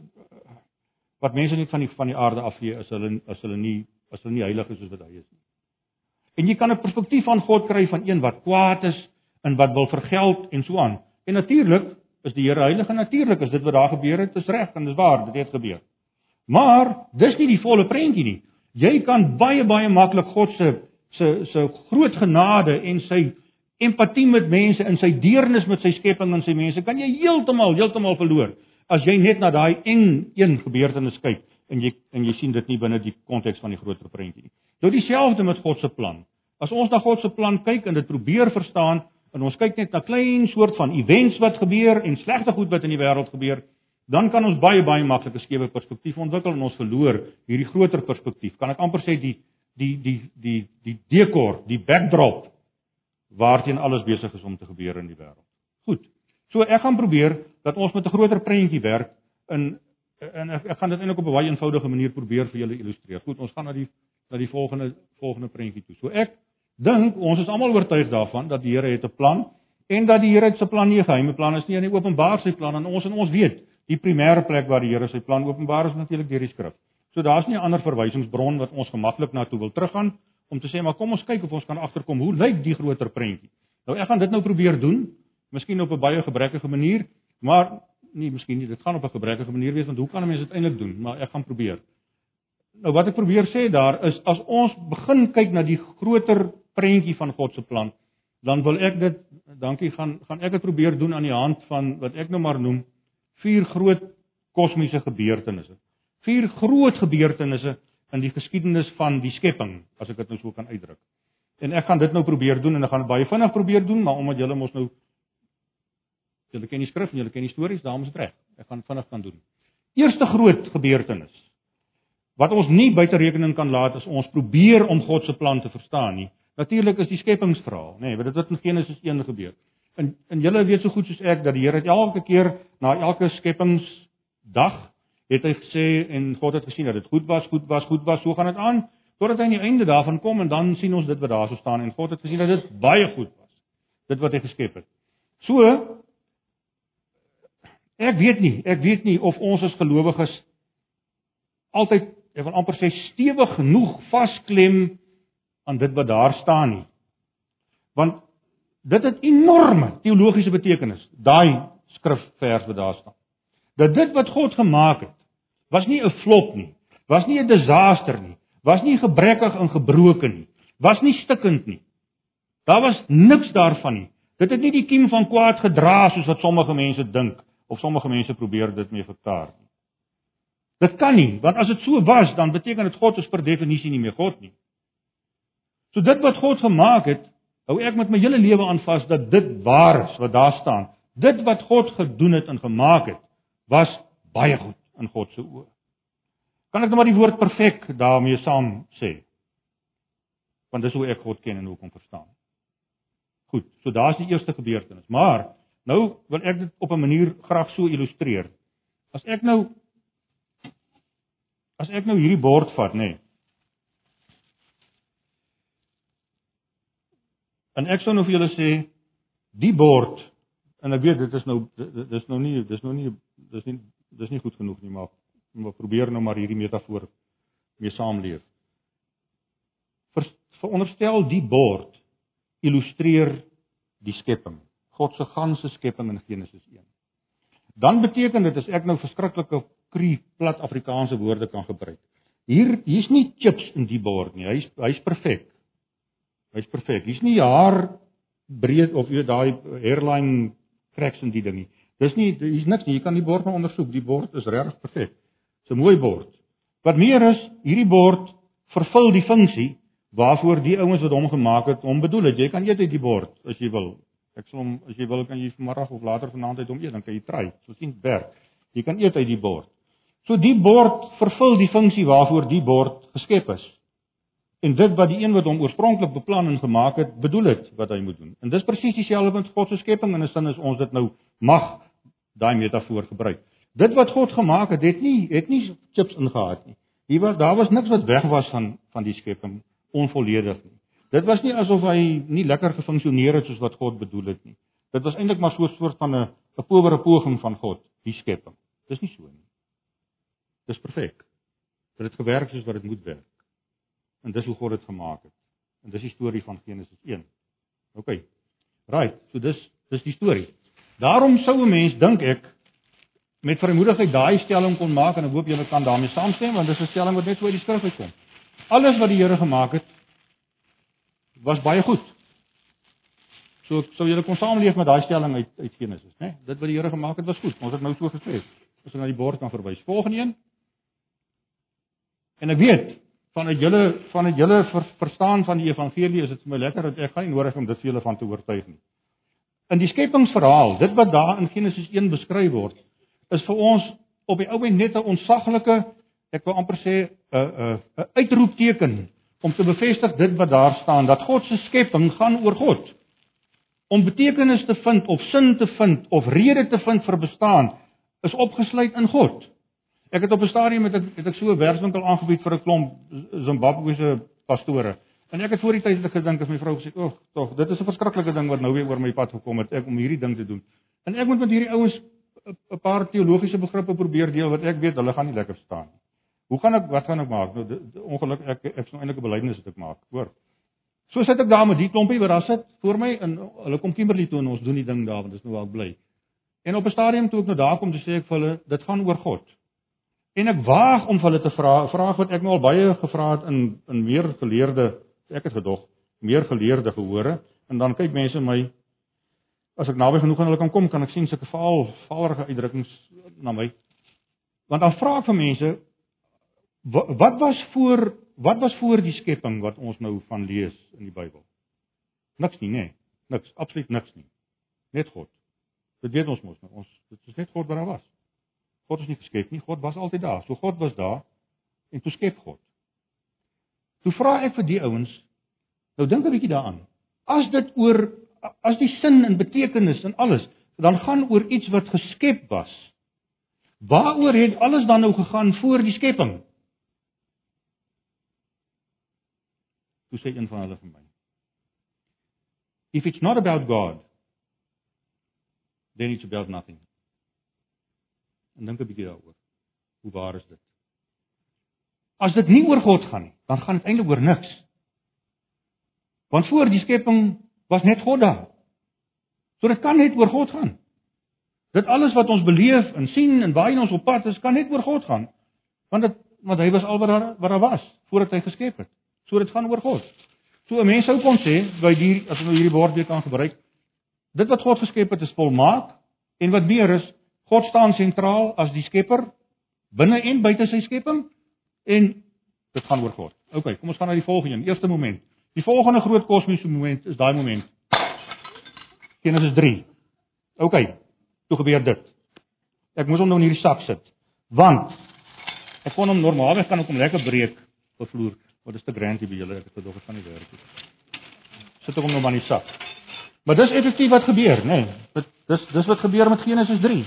wat mense net van die van die aarde afvee as hulle as hulle nie as hulle nie heilig is soos wat hy is nie. En jy kan 'n perspektief van God kry van een wat kwaad is en wat wil vergeld en so aan. En natuurlik is die Here heilig en natuurlik is dit wat daar gebeur het, is reg en dis waar, dit het gebeur. Maar dis nie die volle prentjie nie. Jy kan baie baie maklik God se se se groot genade en sy empatie met mense en sy deernis met sy skepping en sy mense kan jy heeltemal heeltemal verloor as jy net na daai eng een gebeurtenis kyk en jy en jy sien dit nie binne die konteks van die groter prentjie nie. Nou dieselfde met God se plan. As ons na God se plan kyk en dit probeer verstaan en ons kyk net na klein soort van events wat gebeur en slegte goed wat in die wêreld gebeur, dan kan ons baie baie maklik 'n skewe perspektief ontwikkel en ons verloor hierdie groter perspektief. Kan ek amper sê die die die die die dekor, die backdrop waarteen alles besig is om te gebeur in die wêreld. Goed. So ek gaan probeer dat ons met 'n groter prentjie werk in en ek, ek gaan dit eintlik op 'n baie eenvoudige manier probeer vir julle illustreer. Goed, ons gaan na die na die volgende volgende prentjie toe. So ek dink ons is almal oortuig daarvan dat die Here het 'n plan en dat die Here se plan nie 'n geheime plan is nie, hy openbaar sy plan aan ons en ons weet die primêre plek waar die Here sy plan openbaar is natuurlik deur die skrif. So daar's nie 'n ander verwysingsbron wat ons gemaklik na toe wil teruggaan om te sê maar kom ons kyk of ons kan agterkom hoe lyk die groter prentjie. Nou ek gaan dit nou probeer doen, miskien op 'n baie gebrekkige manier, maar nie miskien nie, dit gaan op 'n gebrekkige manier wees want hoe kan 'n mens dit eintlik doen? Maar ek gaan probeer. Nou wat ek probeer sê daar is as ons begin kyk na die groter prentjie van God se plan, dan wil ek dit dankie gaan gaan ek dit probeer doen aan die hand van wat ek nou maar noem vier groot kosmiese gebeurtenisse. Vier groot gebeurtenisse in die geskiedenis van die skepping, as ek dit nou so kan uitdruk. En ek gaan dit nou probeer doen en ek gaan dit baie vinnig probeer doen, maar omdat julle mos nou julle ken die skrif en julle ken die stories, daarom is dit reg. Ek gaan vinnig kan doen. Eerste groot gebeurtenis wat ons nie buite rekening kan laat as ons probeer om God se plan te verstaan nie. Natuurlik is die skepingsverhaal, nê, nee, dit wat in Genesis 1 gebeur. En en julle weet so goed soos ek dat die Here elke keer na elke skepingsdag het hy gesê en God het gesien dat dit goed was, goed was, goed was, so gaan dit aan totdat hy aan die einde daarvan kom en dan sien ons dit wat daar so staan en God het gesien dat dit baie goed was. Dit wat hy geskep het. So ek weet nie, ek weet nie of ons as gelowiges altyd ek wil amper sê stewig genoeg vasklem aan dit wat daar staan nie. Want dit het enorme teologiese betekenis, daai skrifvers wat daar staan. Dat dit wat God gemaak het, was nie 'n flop nie, was nie 'n desaster nie, was nie gebrekkig en gebroken nie, was nie stikkend nie. Daar was niks daarvan nie. Dit het nie die kiem van kwaad gedra soos wat sommige mense dink of sommige mense probeer dit mee verklaar nie. Dit kan nie, want as dit so was, dan beteken dit God is per definisie nie meer God nie. So dit wat God gemaak het, hou ek met my hele lewe aan vas dat dit waar is wat daar staan. Dit wat God gedoen het en gemaak het, was baie goed in God se oë. Kan ek nou maar die woord perfek daarmee saam sê? Want dis hoe ek God ken en hoe ek hom verstaan. Goed, so daar's die eerste gebeurtenis. Maar nou wil ek dit op 'n manier graag so illustreer. As ek nou as ek nou hierdie bord vat, nê. Nee, En ek sou nou vir julle sê die bord en ek weet dit is nou dis nou nie dis nou nie dis nie dis nie goed genoeg nie maar maar probeer nou maar hierdie metafoor mee saamleef. Ver, veronderstel die bord illustreer die skepping. God se ganse skepping in Genesis 1. Dan beteken dit as ek nou verskriklike kru plat Afrikaanse woorde kan gebruik. Hier hier's nie chips in die bord nie. Hy's hy's perfek. Hy's perfek. Hier's nie haar breed of jy daai hairline cracks in die ding nie. Dis nie hier's niks nie. Jy kan die bord maar ondersoek. Die bord is regtig perfek. Dis 'n mooi bord. Wat meer is, hierdie bord vervul die funksie waarvoor die ouens wat hom gemaak het, hom bedoel het. Jy kan eet uit die bord as jy wil. Ek sal hom as jy wil kan jy vanmiddag of later vanaand uit hom eet, dan kan jy try. So sien werk. Jy kan eet uit die bord. So die bord vervul die funksie waarvoor die bord geskep is en dit wat die een wat hom oorspronklik beplan en gemaak het, bedoel het wat hy moet doen. En dis presies dieselfde met God se skepping in 'n sin is ons dit nou mag daai metafoor gebruik. Dit wat God gemaak het, het nie het nie chips ingehaat nie. Hier was daar was niks wat weg was van van die skepping onvolledig nie. Dit was nie asof hy nie lekker gefunksioneer het soos wat God bedoel het nie. Dit was eintlik maar so 'n soort van 'n 'n powere poging van God, die skepping. Dis nie so nie. Dis perfek. Dit het gewerk soos wat dit moet werk. En dis hoe God dit gemaak het. En dis die storie van Genesis 1. OK. Right, so dis dis die storie. Daarom sou 'n mens dink ek met vermoedigheid daai stelling kon maak en ek hoop julle kan daarmee saamstem want dis 'n stelling wat net so uit die skrif uitkom. Alles wat die Here gemaak het was baie goed. So sou julle kon saamleef met daai stelling uit uit Genesis, né? Nee? Dit wat die Here gemaak het was goed. Ons het nou so gesê. As ons na die bord kan verwys. Volgende een. En ek weet vanuit julle vanuit julle ver, verstaan van die evangelie is dit vir my lekker dat ek gaan nie nodig om dit vir julle van te oortuig nie. In die skepingsverhaal, dit wat daar in Genesis 1 beskryf word, is vir ons op die ou end net 'n onsaglike, ek wil amper sê 'n 'n 'n uitroepteken om te bevestig dit wat daar staan dat God se skepping gaan oor God. Om betekenis te vind of sin te vind of rede te vind vir bestaan is opgesluit in God. Ek het op 'n stadium met ek het ek so 'n werkswinkel aangebied vir 'n klomp Zimbabwese pastore. En ek het voor die tyd gedink as my vrou gesê, "Ag, tog, dit is 'n verskriklike ding wat nou weer oor my pad gekom het, ek om hierdie ding te doen." En ek moet met hierdie ouens 'n paar teologiese begrippe probeer deel wat ek weet hulle gaan nie lekker verstaan nie. Hoe gaan ek wat gaan ek maak? Nou ongeluk ek ek sou eintlik 'n belydenis ek maak, hoor. So sit ek daar met die klompie wat daar sit voor my en hulle kom Kimberley toe en ons doen die ding daar want dit is nou waar ek bly. En op 'n stadium toe ek nou daar kom, sê ek vir hulle, dit gaan oor God. En ek waag om hulle te vra, 'n vraag wat ek nou al baie gevra het in in meer geleerde, ek het gedog, meer geleerde gehore en dan kyk mense my as ek naby genoeg aan hulle kan kom, kan ek sien sulke veral vaardige uitdrukkings na my. Want dan vra ek vir mense wat, wat was voor wat was voor die skepping wat ons nou van lees in die Bybel? Niks nie, nê? Nee. Niks, absoluut niks nie. Net God. Dit weet ons mos nou. Ons dit is net God wat daar was. God is nie geskep nie. God was altyd daar. So God was daar en toe skep God. Toe vra ek vir die ouens, nou dink 'n bietjie daaraan. As dit oor as die sin en betekenis en alles dan gaan oor iets wat geskep was. Waaroor het alles dan nou gegaan voor die skepping? Toe sê een van hulle vir my. If it's not about God, then it's about nothing. En dink 'n bietjie daaroor. Hoe waar is dit? As dit nie oor God gaan nie, dan gaan dit eintlik oor niks. Want voor die skepping was net God daar. So dit kan net oor God gaan. Dit alles wat ons beleef en sien en waarheen ons op pad is, kan net oor God gaan. Want dit want hy was al wat daar wat daar was voordat hy geskep het. So dit gaan oor God. So 'n mens sou kon sê by die as ons nou hierdie woord weer kan gebruik, dit wat God geskep het is volmaak en wat meer is, God staan sentraal as die skepper binne en buite sy skepping en dit gaan oor God. OK, kom ons gaan na die volgende een. Eerste moment. Die volgende groot kosmiese moment is daai moment. Genesis 3. OK. Toe gebeur dit. Ek moes hom nou in hierdie sak sit. Want ek kon hom normaalweg kan ek hom lekker breek op vloer. Wat is te grantie by julle? Ek het gedog dit gaan nie werk nie. Sit ek hom nou maar in die sak. Maar dis effektief wat gebeur, nê? Nee, dit dis dis wat gebeur met Genesis 3.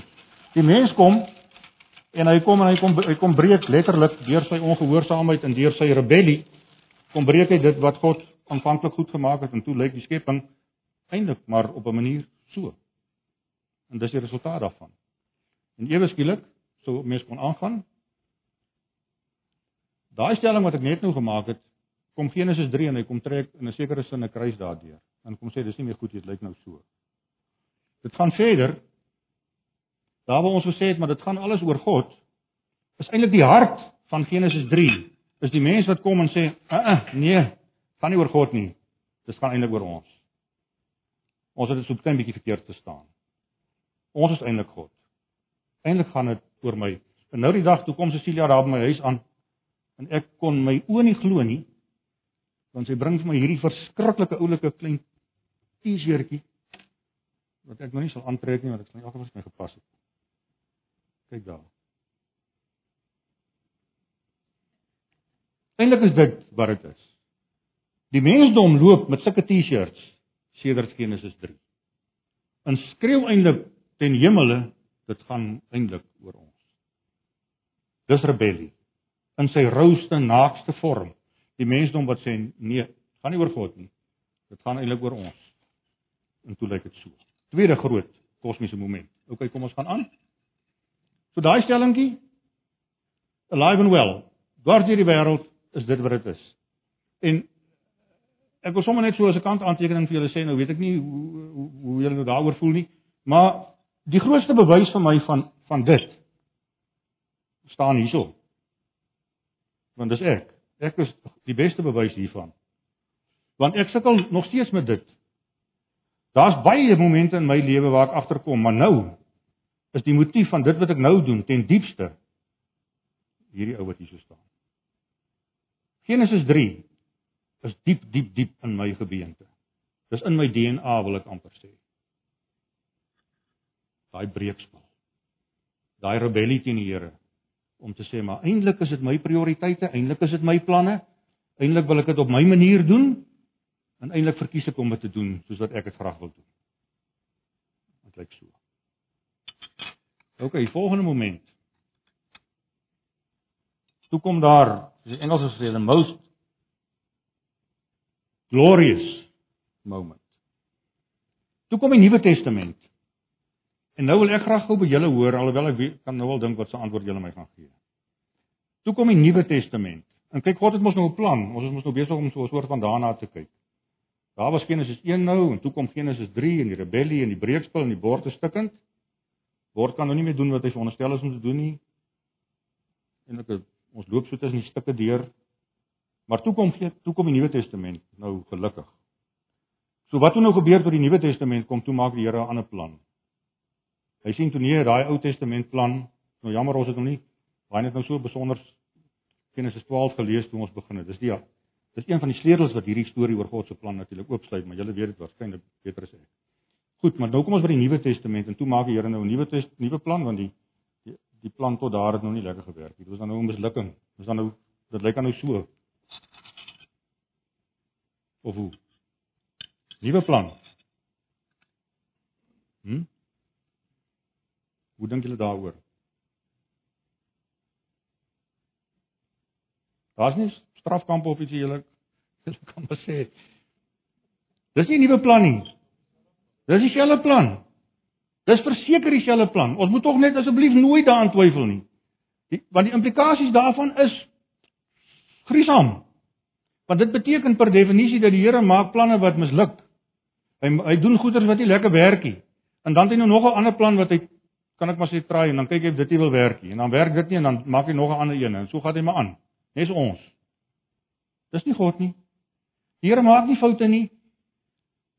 Die mens kom en hy kom en hy kom hy kom breek letterlik deur sy ongehoorsaamheid en deur sy rebellie kom breek hy dit wat God aanvanklik goed gemaak het en toe lyk die skepping eintlik maar op 'n manier so. En dis die resultaat daarvan. En ewe skielik, so mens kon aangaan, Daai stelling wat ek net nou gemaak het, kom Genesis 3 en hy kom trek in 'n sekere sin 'n kruis daardeur. En kom sê dis nie meer goed nie, dit lyk nou so. Dit gaan verder. Daar waar ons gesê het maar dit gaan alles oor God, is eintlik die hart van Genesis 3. Is die mens wat kom en sê, "Uh uh, nee, gaan nie oor God nie. Dit gaan eintlik oor ons." Ons het dit so 'n klein bietjie verkeerd verstaan. Ons is eintlik God. Eintlik gaan dit oor my. En nou die dag toe kom Cecilia daar by my huis aan en ek kon my oë nie glo nie want sy bring vir my hierdie verskriklike oulike klein T-shirtjie wat ek nog nie sal aantrek nie want dit is in elk geval my gepas het. Kyk daar. Eindelik is dit wat dit is. Die mensdom loop met sulke T-shirts sedert Genesis 3. En skreeu eintlik ten hemele dit gaan eintlik oor ons. Dis rebellie in sy rouste naakste vorm. Die mensdom wat sê nee, gaan nie oor God nie. Dit gaan eintlik oor ons. En toe lyk dit so. Tweede groot kosmiese moment. OK, kom ons gaan aan. So daai stellingkie alive and well. Dwars deur die wêreld is dit wat dit is. En ek wil sommer net so as 'n kant aantekening vir julle sê, nou weet ek nie hoe hoe, hoe julle nou daaroor voel nie, maar die grootste bewys vir my van van dit staan hierso want dis ek. Ek is die beste bewys hiervan. Want ek sukkel nog steeds met dit. Daar's baie momente in my lewe waar ek agterkom, maar nou is die motief van dit wat ek nou doen ten diepste hierdie ou wat hier so staan. Genesis 3 is diep diep diep in my gebeente. Dis in my DNA wil ek amper sê. Daai breekspel. Daai rebellie teen die Here om te sê maar eintlik is dit my prioriteite, eintlik is dit my planne. Eintlik wil ek dit op my manier doen en eintlik verkies ek om dit te doen soos wat ek dit graag wil doen. Dit lyk so. OK, volgende moment. Toe kom daar, die Engels sê the most glorious moment. Toe kom die Nuwe Testament. En nou wil ek graag gou by julle hoor alhoewel ek weet, kan nou wel dink wat se antwoord julle my gaan gee. Toe kom die Nuwe Testament. En kyk, God het mos nou 'n plan. Ons is mos nou besig om so 'n soort van daarna te kyk. Daar was Genesis 1 nou en toe kom Genesis 3 en die rebellie en die breekspel en die bord is stikkend. Word kan nou nie meer doen wat hy veronderstel is om te doen nie. En ek ons loop so tussen die stukke deur. Maar toe kom toe kom die Nuwe Testament nou gelukkig. So wat toe nou gebeur tot die Nuwe Testament kom, toe maak die Here 'n ander plan. Hy sien toe nie daai Ou Testament plan, nou jammer ons het hom nie baie net nou so besonder Genesis 12 gelees toe ons begin het. Dis die dis een van die sleutels wat hierdie storie oor God se plan natuurlik oopsluit, maar julle weet dit waarskynlik beter as ek. Goed, maar nou kom ons by die Nuwe Testament en toe maak die Here nou 'n nuwe nuwe plan want die, die die plan tot daar het nog nie lekker gewerk nie. Dit was dan nou 'n mislukking. Dis dan nou dit lyk dan nou so. Of hoe? Nuwe plan. Hm? Hoe dink julle daaroor? Daar's nie strafkamp of iets julle julle kan maar sê. Dis nie 'n nuwe plan nie. Dis dieselfde plan. Dis verseker dieselfde plan. Ons moet tog net asseblief nooit daaraan twyfel nie. Die, want die implikasies daarvan is gruisam. Want dit beteken per definisie dat die Here maak planne wat misluk. Hy hy doen goeders wat nie lekker werk nie. En dan het hy nou nog 'n ander plan wat hy kan ek maar sê try en dan kyk hy of dit nie wil werk nie. En dan werk dit nie en dan maak hy nog 'n ander een en so gaan hy maar aan. Nes ons. Dis nie God nie. Die Here maak nie foute nie.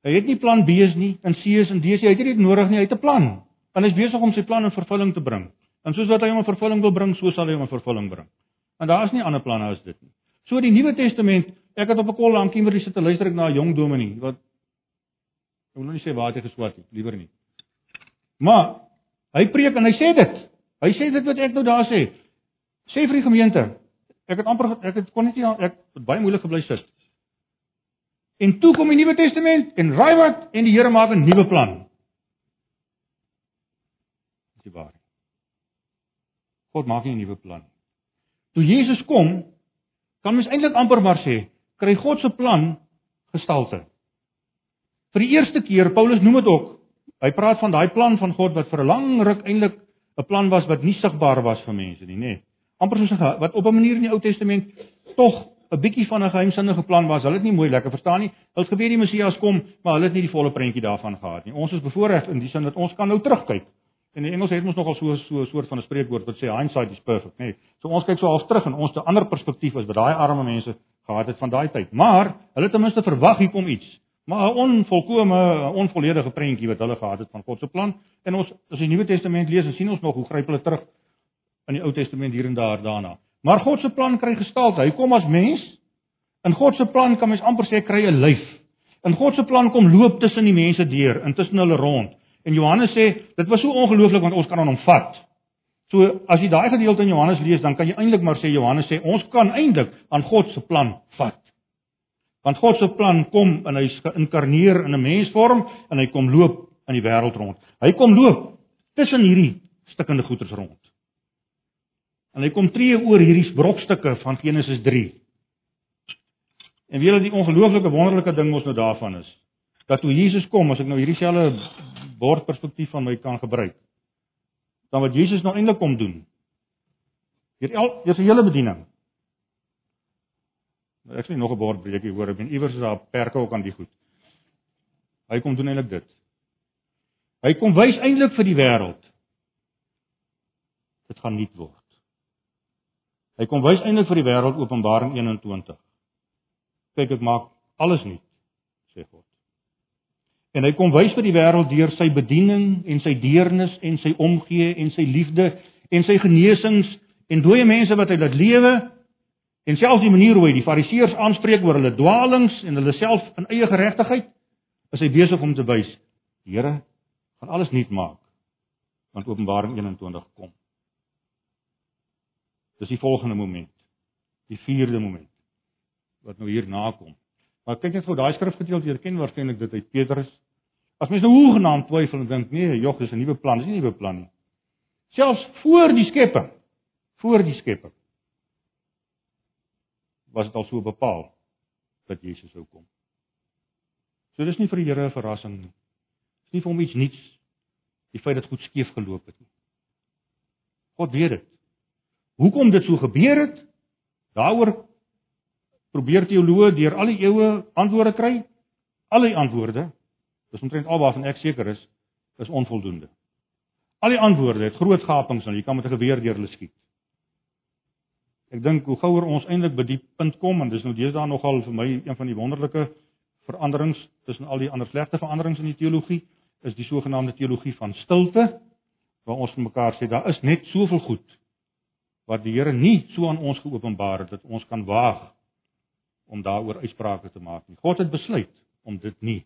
Hy het nie plan B's nie, en C's en D's nie. Hy het dit nodig nie. Hy het 'n plan. En hy is besig om sy plan in vervulling te bring. En soos wat hy hom in vervulling wil bring, so sal hy hom in vervulling bring. En daar is nie ander planne as dit nie. So die Nuwe Testament, ek het op 'n kol aan Kimberley sit te luister ek na 'n jong dominee wat ek wil nou nie sê waar hy geswat het, liewer nie. Maar hy preek en hy sê dit. Hy sê dit wat ek nou daar sê. Sê vir die gemeente, Ek het amper ek het kon net nie ek het baie moeilik gebly sit. En toe kom die Nuwe Testament en raai wat en die Here maak 'n nuwe plan. Dis waar. God maak 'n nuwe plan. Toe Jesus kom, kan mens eintlik amper maar sê, kry God se plan gestalte. Vir die eerste keer, Paulus noem dit ook. Hy praat van daai plan van God wat vir 'n lang ruk eintlik 'n plan was wat nie sigbaar was vir mense nie, nê. Nee amper soos wat op 'n manier in die Ou Testament tog 'n bietjie van 'n geheimsinnige plan was. Hulle het nie mooi lekker verstaan nie. Hulle het geweet die Messias kom, maar hulle het nie die volle prentjie daarvan gehad nie. Ons is bevoorreg in die sin dat ons kan nou terugkyk. En die Engels het ons nogal so so 'n soort van 'n spreekwoord wat sê hindsight is perfect, nê. Nee. So ons kyk so half terug en ons 'n ander perspektief is wat daai arme mense gehad het van daai tyd. Maar hulle het ten minste verwag hier kom iets. Maar 'n onvolkomme, onvolledige prentjie wat hulle gehad het van God se plan. En ons as die Nuwe Testament lees, dan sien ons nog hoe gryp hulle terug in die Ou Testament hier en daar daarna. Maar God se plan kry gestalte. Hy kom as mens. In God se plan kan mens amper sê kry 'n lyf. In God se plan kom loop tussen die mense deur, intussen hulle rond. En Johannes sê dit was so ongelooflik want ons kan aan hom vat. So as jy daai gedeelte in Johannes lees, dan kan jy eintlik maar sê Johannes sê ons kan eintlik aan God se plan vat. Want God se plan kom en hy's geïnkarneer in 'n mensvorm en hy kom loop in die wêreld rond. Hy kom loop tussen hierdie stikkende goeters rond. En hy kom tree oor hierdie brokstukke van Genesis 3. En weet jy die ongelooflike wonderlike ding mos nou daarvan is dat toe Jesus kom, as ek nou hierdie selfe bordperspektief van my kan gebruik, dan wat Jesus nou eintlik kom doen. Hier el hier 'n hele bediening. Ek sien nog 'n bordbreekie hoor, ek ben iewers is daar perke ook aan die goed. Hy kom doen eintlik dit. Hy kom wys eintlik vir die wêreld. Dit gaan nuut word. Hy kom wys eintlik vir die wêreld Openbaring 21. Kyk, ek maak alles nuut, sê God. En hy kom wys vir die wêreld deur sy bediening en sy deernis en sy omgee en sy liefde en sy genesings en dooie mense wat hy laat lewe en selfs die manier hoe hy die fariseërs aanspreek oor hulle dwaalings en hulle self in eie geregtigheid is hy besig om te wys die Here gaan alles nuut maak want Openbaring 21 kom Dis die volgende moment. Die vierde moment wat nou hier nakom. Maar kyk net gou daai skrifgedeelte, jy ken waarskynlik dit uit Petrus. As mens nou hoegenaamd twyfel en dink, nee, jog, dis 'n nuwe plan, dis nie 'n nuwe plan nie. Selfs voor die skepping, voor die skepping was dit al so bepaal dat Jesus sou kom. So dis nie vir die Here 'n verrassing nie. Dis nie vir hom iets nuuts die feit dat goed skeef geloop het nie. God weet dit. Hoekom dit so gebeur het, daaroor probeer teoloë deur al die eeue antwoorde kry. Al die antwoorde, dis omtrent al waarvan ek seker is, is onvoldoende. Al die antwoorde het groot gapings en jy kan met 'n geweer deur hulle skiet. Ek dink hoe gouer ons eintlik by die punt kom en dis nou deesdae nogal vir my een van die wonderlike veranderings tussen al die ander slegte veranderings in die teologie is die sogenaamde teologie van stilte waar ons vir mekaar sê daar is net soveel goed wat die Here nie so aan ons geopenbaar het dat ons kan waag om daaroor uitsprake te maak nie. God het besluit om dit nie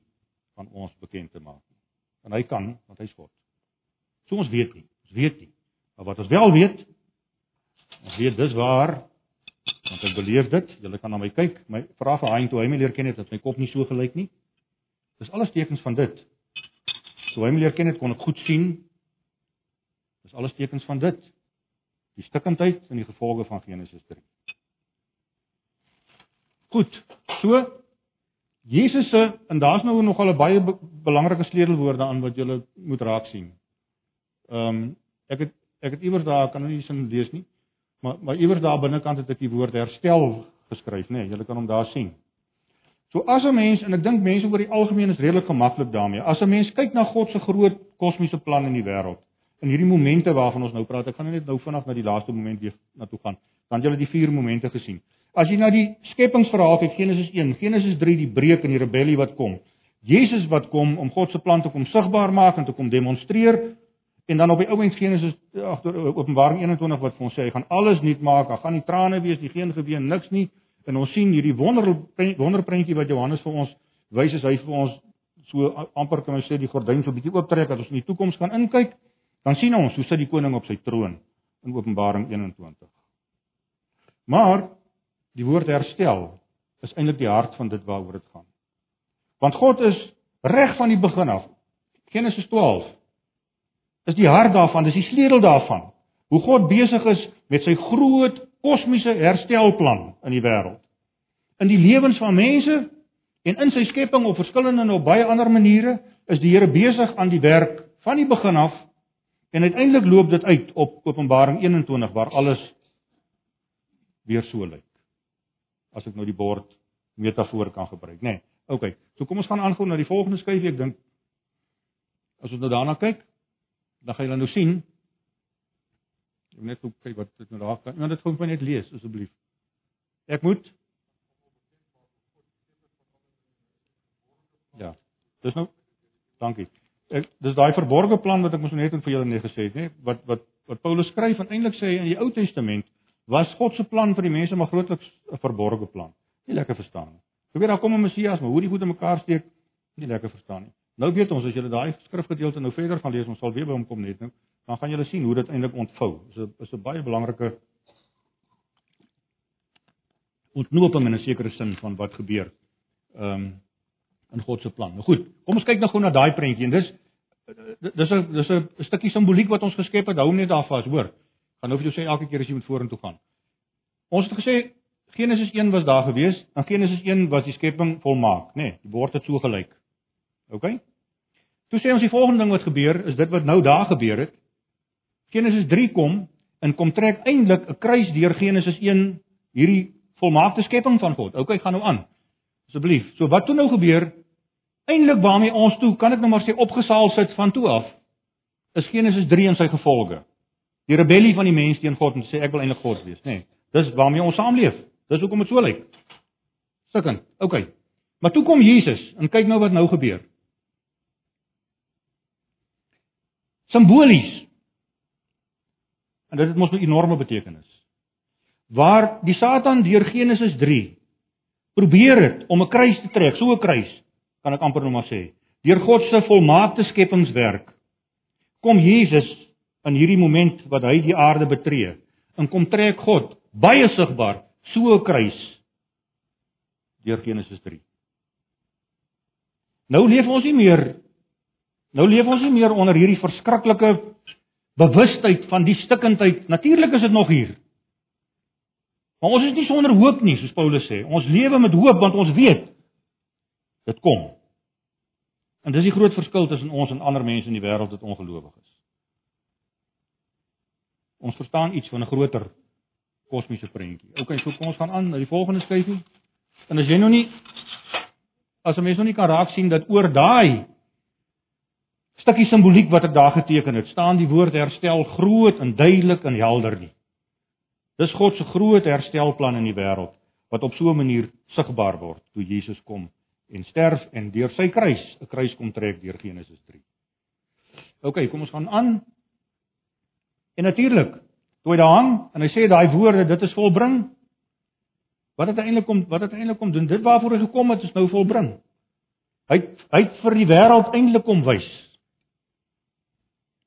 van ons bekend te maak nie. En hy kan, want hy's God. So ons weet nie, ons weet nie. Maar wat ons wel weet, ons weet dis waar want ek beleef dit. Julle kan na my kyk. My vra vir Hein toe hy my leer ken het dat my kop nie so gelyk nie. Dis alles tekens van dit. Toe hy my leer ken het kon ek goed sien. Dis alles tekens van dit. Die stikkindheid en die gevolge van Genesis 3. Goed. So Jesus se en daar's nou nogal 'n baie be belangrike sleutelwoorde aan wat jy moet raak sien. Ehm um, ek het ek het iewers daar kan nou nie sin lees nie. Maar maar iewers daar binnekant het ek die woord herstel geskryf, nê. Nee, jy kan hom daar sien. So as 'n mens en ek dink mense oor die algemeen is redelik gemaklik daarmee. As 'n mens kyk na God se groot kosmiese plan in die wêreld, in hierdie momente waarvan ons nou praat, ek gaan net nou vinnig na die laaste moment weer na toe gaan. Dan jy het die vier momente gesien. As jy na die skepingsverhaal kyk, Genesis 1, Genesis 3, die breek en die rebellie wat kom. Jesus wat kom om God se plan te kom sigbaar maak en te kom demonstreer en dan op die ouens Genesis agter Openbaring 21 wat vir ons sê hy gaan alles nuut maak, daar gaan nie trane wees nie, geen geween, niks nie. En ons sien hierdie wonder wonderprentjie wat Johannes vir ons wys as hy vir ons so amper kan ons sê die gordyn so 'n bietjie ooptrek dat ons in die toekoms kan inkyk, dan sien ons hoe sit die koning op sy troon in Openbaring 21. Maar die woord herstel is eintlik die hart van dit waaroor dit gaan. Want God is reg van die begin af. Genesis 12 is die hart daarvan, dis die sleutel daarvan. Hoe God besig is met sy groot kosmiese herstelplan in die wêreld. In die lewens van mense en in sy skepping op verskillende en op baie ander maniere is die Here besig aan die werk van die begin af en uiteindelik loop dit uit op Openbaring 21 waar alles weer so lyk as ek nou die bord metafoor kan gebruik, nê. Nee, OK. So kom ons gaan aangaan na die volgende skyfie. Ek dink as ons nou daarna kyk, dan gaan julle nou sien Ek net kyk wat dit nou daar kan. Iemand dit gou net lees asseblief. Ek moet Ja. Dis nou Dankie. Ek dis daai verborgde plan wat ek mos net vir julle net gesê het, nê, wat wat wat Paulus skryf en eintlik sê in die Ou Testament was God se plan vir die mense maar grootliks 'n verborgde plan. Nie lekker verstaan nie. Jy weet daar kom 'n Messias, maar hoe die goed in mekaar steek, nie lekker verstaan nie. Nou weet ons as jy daai skrifgedeelte nou verder gaan lees, ons sal weer by hom kom net nou, dan gaan jy sien hoe dit eintlik ontvou. Dis 'n is 'n baie belangrike ontknoping in 'n sekere sin van wat gebeur. Ehm um, in God se plan. Nou goed, kom ons kyk nou gou na daai prentjie en dis dis 'n dis 'n stukkie simboliek wat ons geskep het. Hou net daar vas, hoor gaan nou vir jou sê elke keer as jy moet vorentoe gaan. Ons het gesê Genesis 1 was daar gewees, en Genesis 1 was die skepping volmaak, nê? Nee, die bord het so gelyk. OK? Toe sê ons die volgende ding wat gebeur is dit wat nou daar gebeur het. Genesis 3 kom en kom trek eintlik 'n kruis deur Genesis 1 hierdie volmaakte skepping van God. OK, gaan nou aan. Asseblief. So wat toe nou gebeur? Eintlik waarmee ons toe, kan ek nou maar sê opgesaal sit van toe af, is Genesis 3 en sy gevolge. Die rebellie van die mens teen God te sê ek wil eintlik God wees, nê. Nee, dis waarmee ons saamleef. Dis hoekom dit so lyk. Sikken. OK. Maar toe kom Jesus en kyk nou wat nou gebeur. Simbolies. En dit het mos 'n enorme betekenis. Waar die Satan deur Genesis 3 probeer het om 'n kruis te trek, so 'n kruis, kan ek amper nou maar sê, deur God se volmaakte skepingswerk, kom Jesus in hierdie moment wat hy die aarde betree en kom trek God baie sigbaar so 'n kruis deur Genesis 3. Nou leef ons nie meer nou leef ons nie meer onder hierdie verskriklike bewustheid van die stikkindheid. Natuurlik is dit nog hier. Maar ons is nie sonder hoop nie, soos Paulus sê. Ons lewe met hoop want ons weet dit kom. En dis die groot verskil tussen ons en ander mense in die wêreld wat ongelowig is. Ons verstaan iets van 'n groter kosmiese prentjie. OK, so kom ons gaan aan na die volgende skyfie. En as jy nou nie as 'n mens nog nie kan raak sien dat oor daai stukkie simboliek wat ek daar geteken het, staan die woord herstel groot en duidelik en helder nie. Dis God se groot herstelplan in die wêreld wat op so 'n manier sigbaar word toe Jesus kom en sterf en deur sy kruis 'n kruis kom trek deur Genesis 3. OK, kom ons gaan aan. En natuurlik, toe hy daar hang en hy sê daai woorde, dit is volbring. Wat het eintlik kom wat het eintlik kom doen? Dit waarvoor hy gekom het is nou volbring. Hy hy het vir die wêreld eintlik kom wys.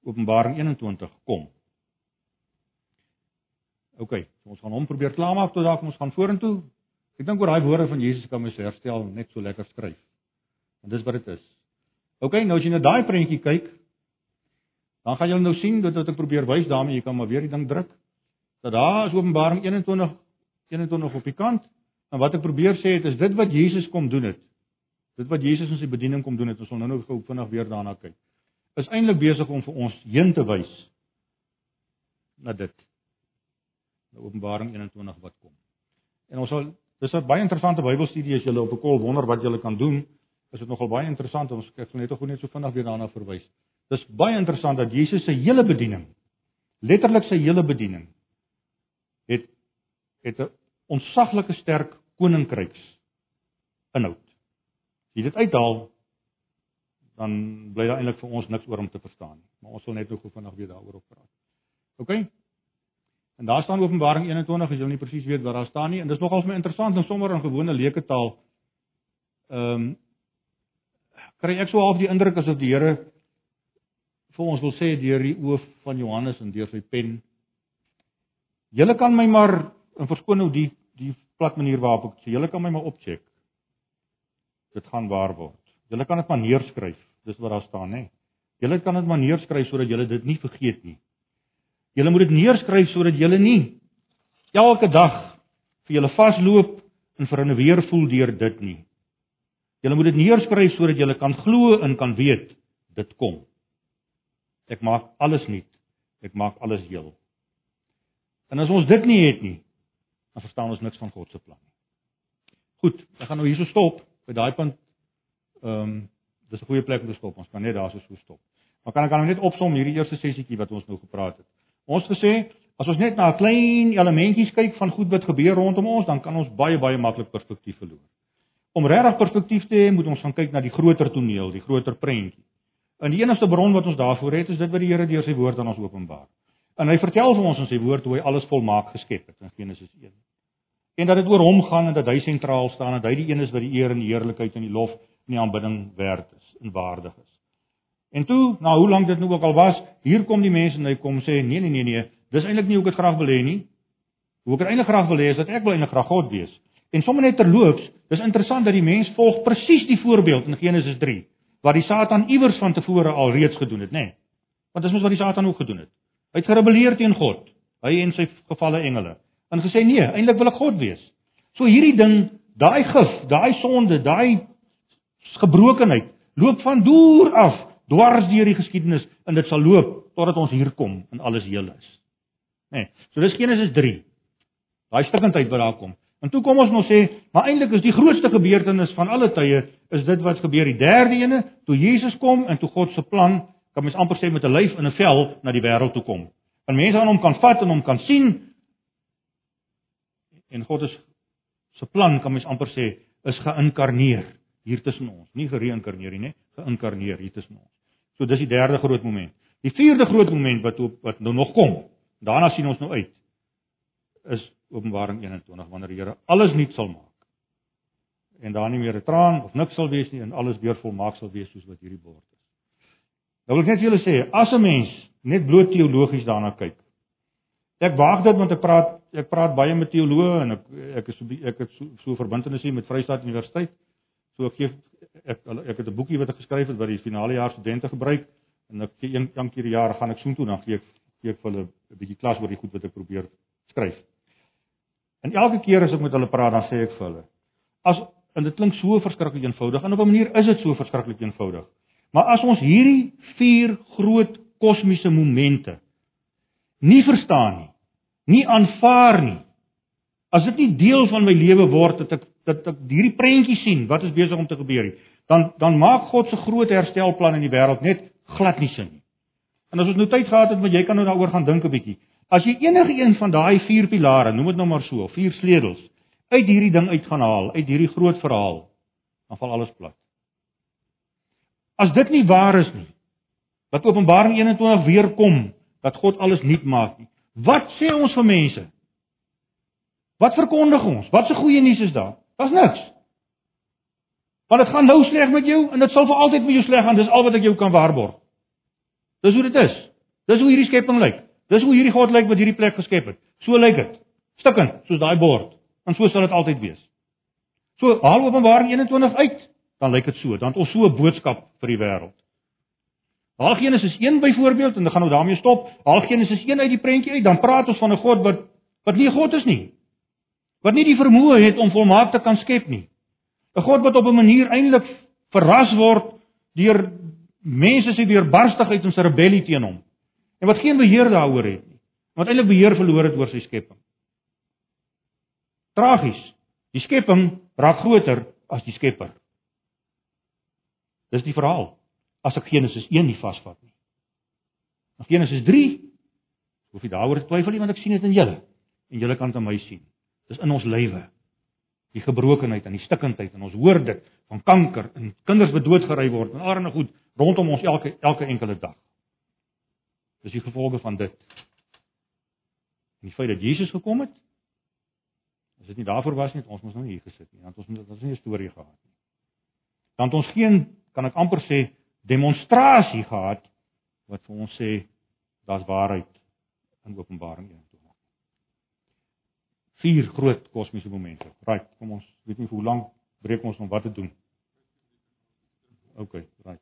Openbaring 21 kom. OK, ons gaan hom probeer klaarmaak tot daar kom ons gaan vorentoe. Ek dink oor daai woorde van Jesus kan mens herstel net so lekker skryf. En dis wat dit is. OK, nou as jy na daai prentjie kyk, dan gaan jy nou sien dat wat ek probeer wys daarmee, jy kan maar weer die ding druk. Dat daar is Openbaring 21 21 op die kant. En wat ek probeer sê het is dit wat Jesus kom doen het. Dit wat Jesus in sy bediening kom doen het, ons sal nou nou gou vinnig weer daarna kyk. Is eintlik besig om vir ons heen te wys na dit. Na Openbaring 21 wat kom. En ons sal Dis 'n baie interessante Bybelstudie as jy op 'n kol wonder wat jy kan doen. Is dit nogal baie interessant ons kyk net gou net so vinnig weer daarna verwys. Dis baie interessant dat Jesus se hele bediening, letterlik sy hele bediening het het 'n onsaglike sterk koninkryks inhoud. As jy dit uithaal dan bly daar eintlik vir ons niks oor om te verstaan nie. Maar ons sal net nog gou vinnig weer daaroor op praat. OK? En daar staan Openbaring 21 as jy nie presies weet wat daar staan nie en dis nogal vir my interessant en sommer in gewone leuke taal. Ehm um, kry ek so half die indruk asof die Here vir ons wil sê deur die oë van Johannes en deur sy pen. Julle kan my maar en verskoon nou die die plat manier waarop ek sê julle kan my maar opcheck. Dit gaan waar word. Julle kan dit maar neerskryf. Dis wat daar staan, hè. Julle kan dit maar neerskryf sodat julle dit nie vergeet nie. Julle moet dit neerskryf sodat julle nie elke dag vir julle vasloop en vir 'n weer voel deur dit nie. Julle moet dit neerskryf sodat julle kan glo en kan weet dit kom. Ek maak alles nuut. Ek maak alles heel. En as ons dit nie het nie, dan verstaan ons niks van God se plan nie. Goed, ek gaan nou hierso stop by daai punt. Ehm um, dis 'n goeie plek om te stop. Ons kan net daar so stop. Maar kan ek dan net opsom hierdie eerste sessietjie wat ons nou gepraat het? Ons gesê, as ons net na 'n klein elementjies kyk van goed wat gebeur rondom ons, dan kan ons baie baie maklik perspektief verloor. Om regtig perspektief te hê, moet ons gaan kyk na die groter toneel, die groter prentjie. En die enigste bron wat ons daarvoor het, is dit wat die Here deur sy woord aan ons openbaar. En hy vertel vir ons in sy woord hoe hy alles volmaak geskep het in Genesis 1. En dat dit oor hom gaan en dat hy sentraal staan en dat hy die een is wat die eer en die heerlikheid en die lof en die aanbidding werd is en waardig is. En toe, na hoe lank dit nou ook al was, hier kom die mense en hy kom sê nee nee nee nee, dis eintlik nie hoe ek dit graag wil hê nie. Hoe ek eintlik graag wil hê is dat ek wil eintlik graag God wees. En sommer net terloops, dis interessant dat die mens volg presies die voorbeeld in Genesis 3 wat die Satan iewers van tevore al reeds gedoen het, nê? Nee. Want dis mos wat die Satan ook gedoen het. Hy het gerebelleer teen God, hy en sy gevalle engele, en gesê nee, eintlik wil ek God wees. So hierdie ding, daai gif, daai sonde, daai gebrokenheid loop van deur af dwars deur die geskiedenis en dit sal loop totdat ons hier kom en alles heel is. Nê. Nee, so dis Genesis 3. Daai stukkendheid wat daar kom. En toe kom ons nou sê, maar eintlik is die grootste gebeurtenis van alle tye is dit wat gebeur die derde ene, toe Jesus kom en toe God se plan, kan mens amper sê met 'n lyf en 'n vel na die wêreld toe kom. En mense aan hom kan vat en hom kan sien. En God is se plan kan mens amper sê is geïnkarneer hier tussen ons. Nie gereïnkarneer nie, geïnkarneer hier tussen ons. So dis die derde groot moment. Die vierde groot moment wat op, wat nou nog kom. Daarna sien ons nou uit is Openbaring 21 wanneer die Here alles nuut sal maak. En daar nie meer 'n traan of niks sal wees nie en alles weer volmaak sal wees soos wat hierdie bord is. Nou wil ek net vir julle sê, as 'n mens net bloot teologies daarna kyk. Ek waag dit want ek praat ek praat baie met teoloë en ek ek is so ek het so, so verbintenis hier met Vryheid Universiteit. So ek gee ek ek het 'n boekie wat ek geskryf het wat die finale jaar studente gebruik en ek gee een keer per jaar gaan ek soontoe dan gee ek gee vir hulle 'n bietjie klas oor die goed wat ek probeer skryf. En elke keer as ek met hulle praat dan sê ek vir hulle as en dit klink so verskriklik eenvoudig en op 'n manier is dit so verskriklik eenvoudig. Maar as ons hierdie vier groot kosmiese momente nie verstaan nie, nie aanvaar nie, as dit nie deel van my lewe word dat ek dat ek hierdie prentjie sien wat is besig om te gebeur hier, dan dan maak God se groot herstelplan in die wêreld net glad nie sin nie. En as ons nou tyd gehad het, moet jy kan nou daaroor gaan dink 'n bietjie. As jy enige een van daai vier pilare, noem dit nou maar so, vier sleutels uit hierdie ding uit gaan haal, uit hierdie groot verhaal, dan val alles plat. As dit nie waar is nie, dat Openbaring 21 weer kom, dat God alles nuut maak nie. Wat sê ons vir mense? Wat verkondig ons? Wat se goeie nuus is daar? Daar's niks. Want dit gaan nou sleg met jou en dit sal vir altyd met jou sleg gaan. Dis al wat ek jou kan waarborg. Dis hoe dit is. Dis hoe hierdie skepping lyk. Dis hoe hierdie God lyk wat hierdie plek geskep het. So lyk dit. Stikkend, soos daai bord. En so sal dit altyd wees. So haal Openbaring 21 uit, dan lyk dit so. Dan het ons so 'n boodskap vir die wêreld. Haal Genesis 1 byvoorbeeld en dan gaan ons daarmee stop. Haal Genesis 1 uit die prentjie uit, dan praat ons van 'n God wat wat nie 'n God is nie. Wat nie die vermoë het om volmaak te kan skep nie. 'n God wat op 'n manier eintlik verras word deur mense se deurbarstigheid en se rebellie teen hom. En wat geen beheer daaroor het nie. Wat eintlik beheer verloor het oor sy skepping. Tragies. Die skepping raak groter as die Skepper. Dis die verhaal. As ek Genesis 1 nie vasvat nie. In Genesis 3 hoef jy daaroor te twyfel nie want ek sien dit in julle en julle kan dit aan my sien. Dis in ons lywe die gebrokenheid en die stikkindheid en ons hoor dit van kanker en kinders wat doodgery word en allerlei goed rondom ons elke elke enkele dag. Dis die gevolge van dit. En die feit dat Jesus gekom het, as dit nie daarvoor was nie, ons moes nou hier gesit nie, want ons moet ons nie 'n storie gehad nie. Dan ons geen kan ek amper sê demonstrasie gehad wat vir ons sê daar's waarheid in Openbaring 1 vier groot kosmiese momente. Right, kom ons weet nie hoe lank breek ons om wat te doen. OK, right.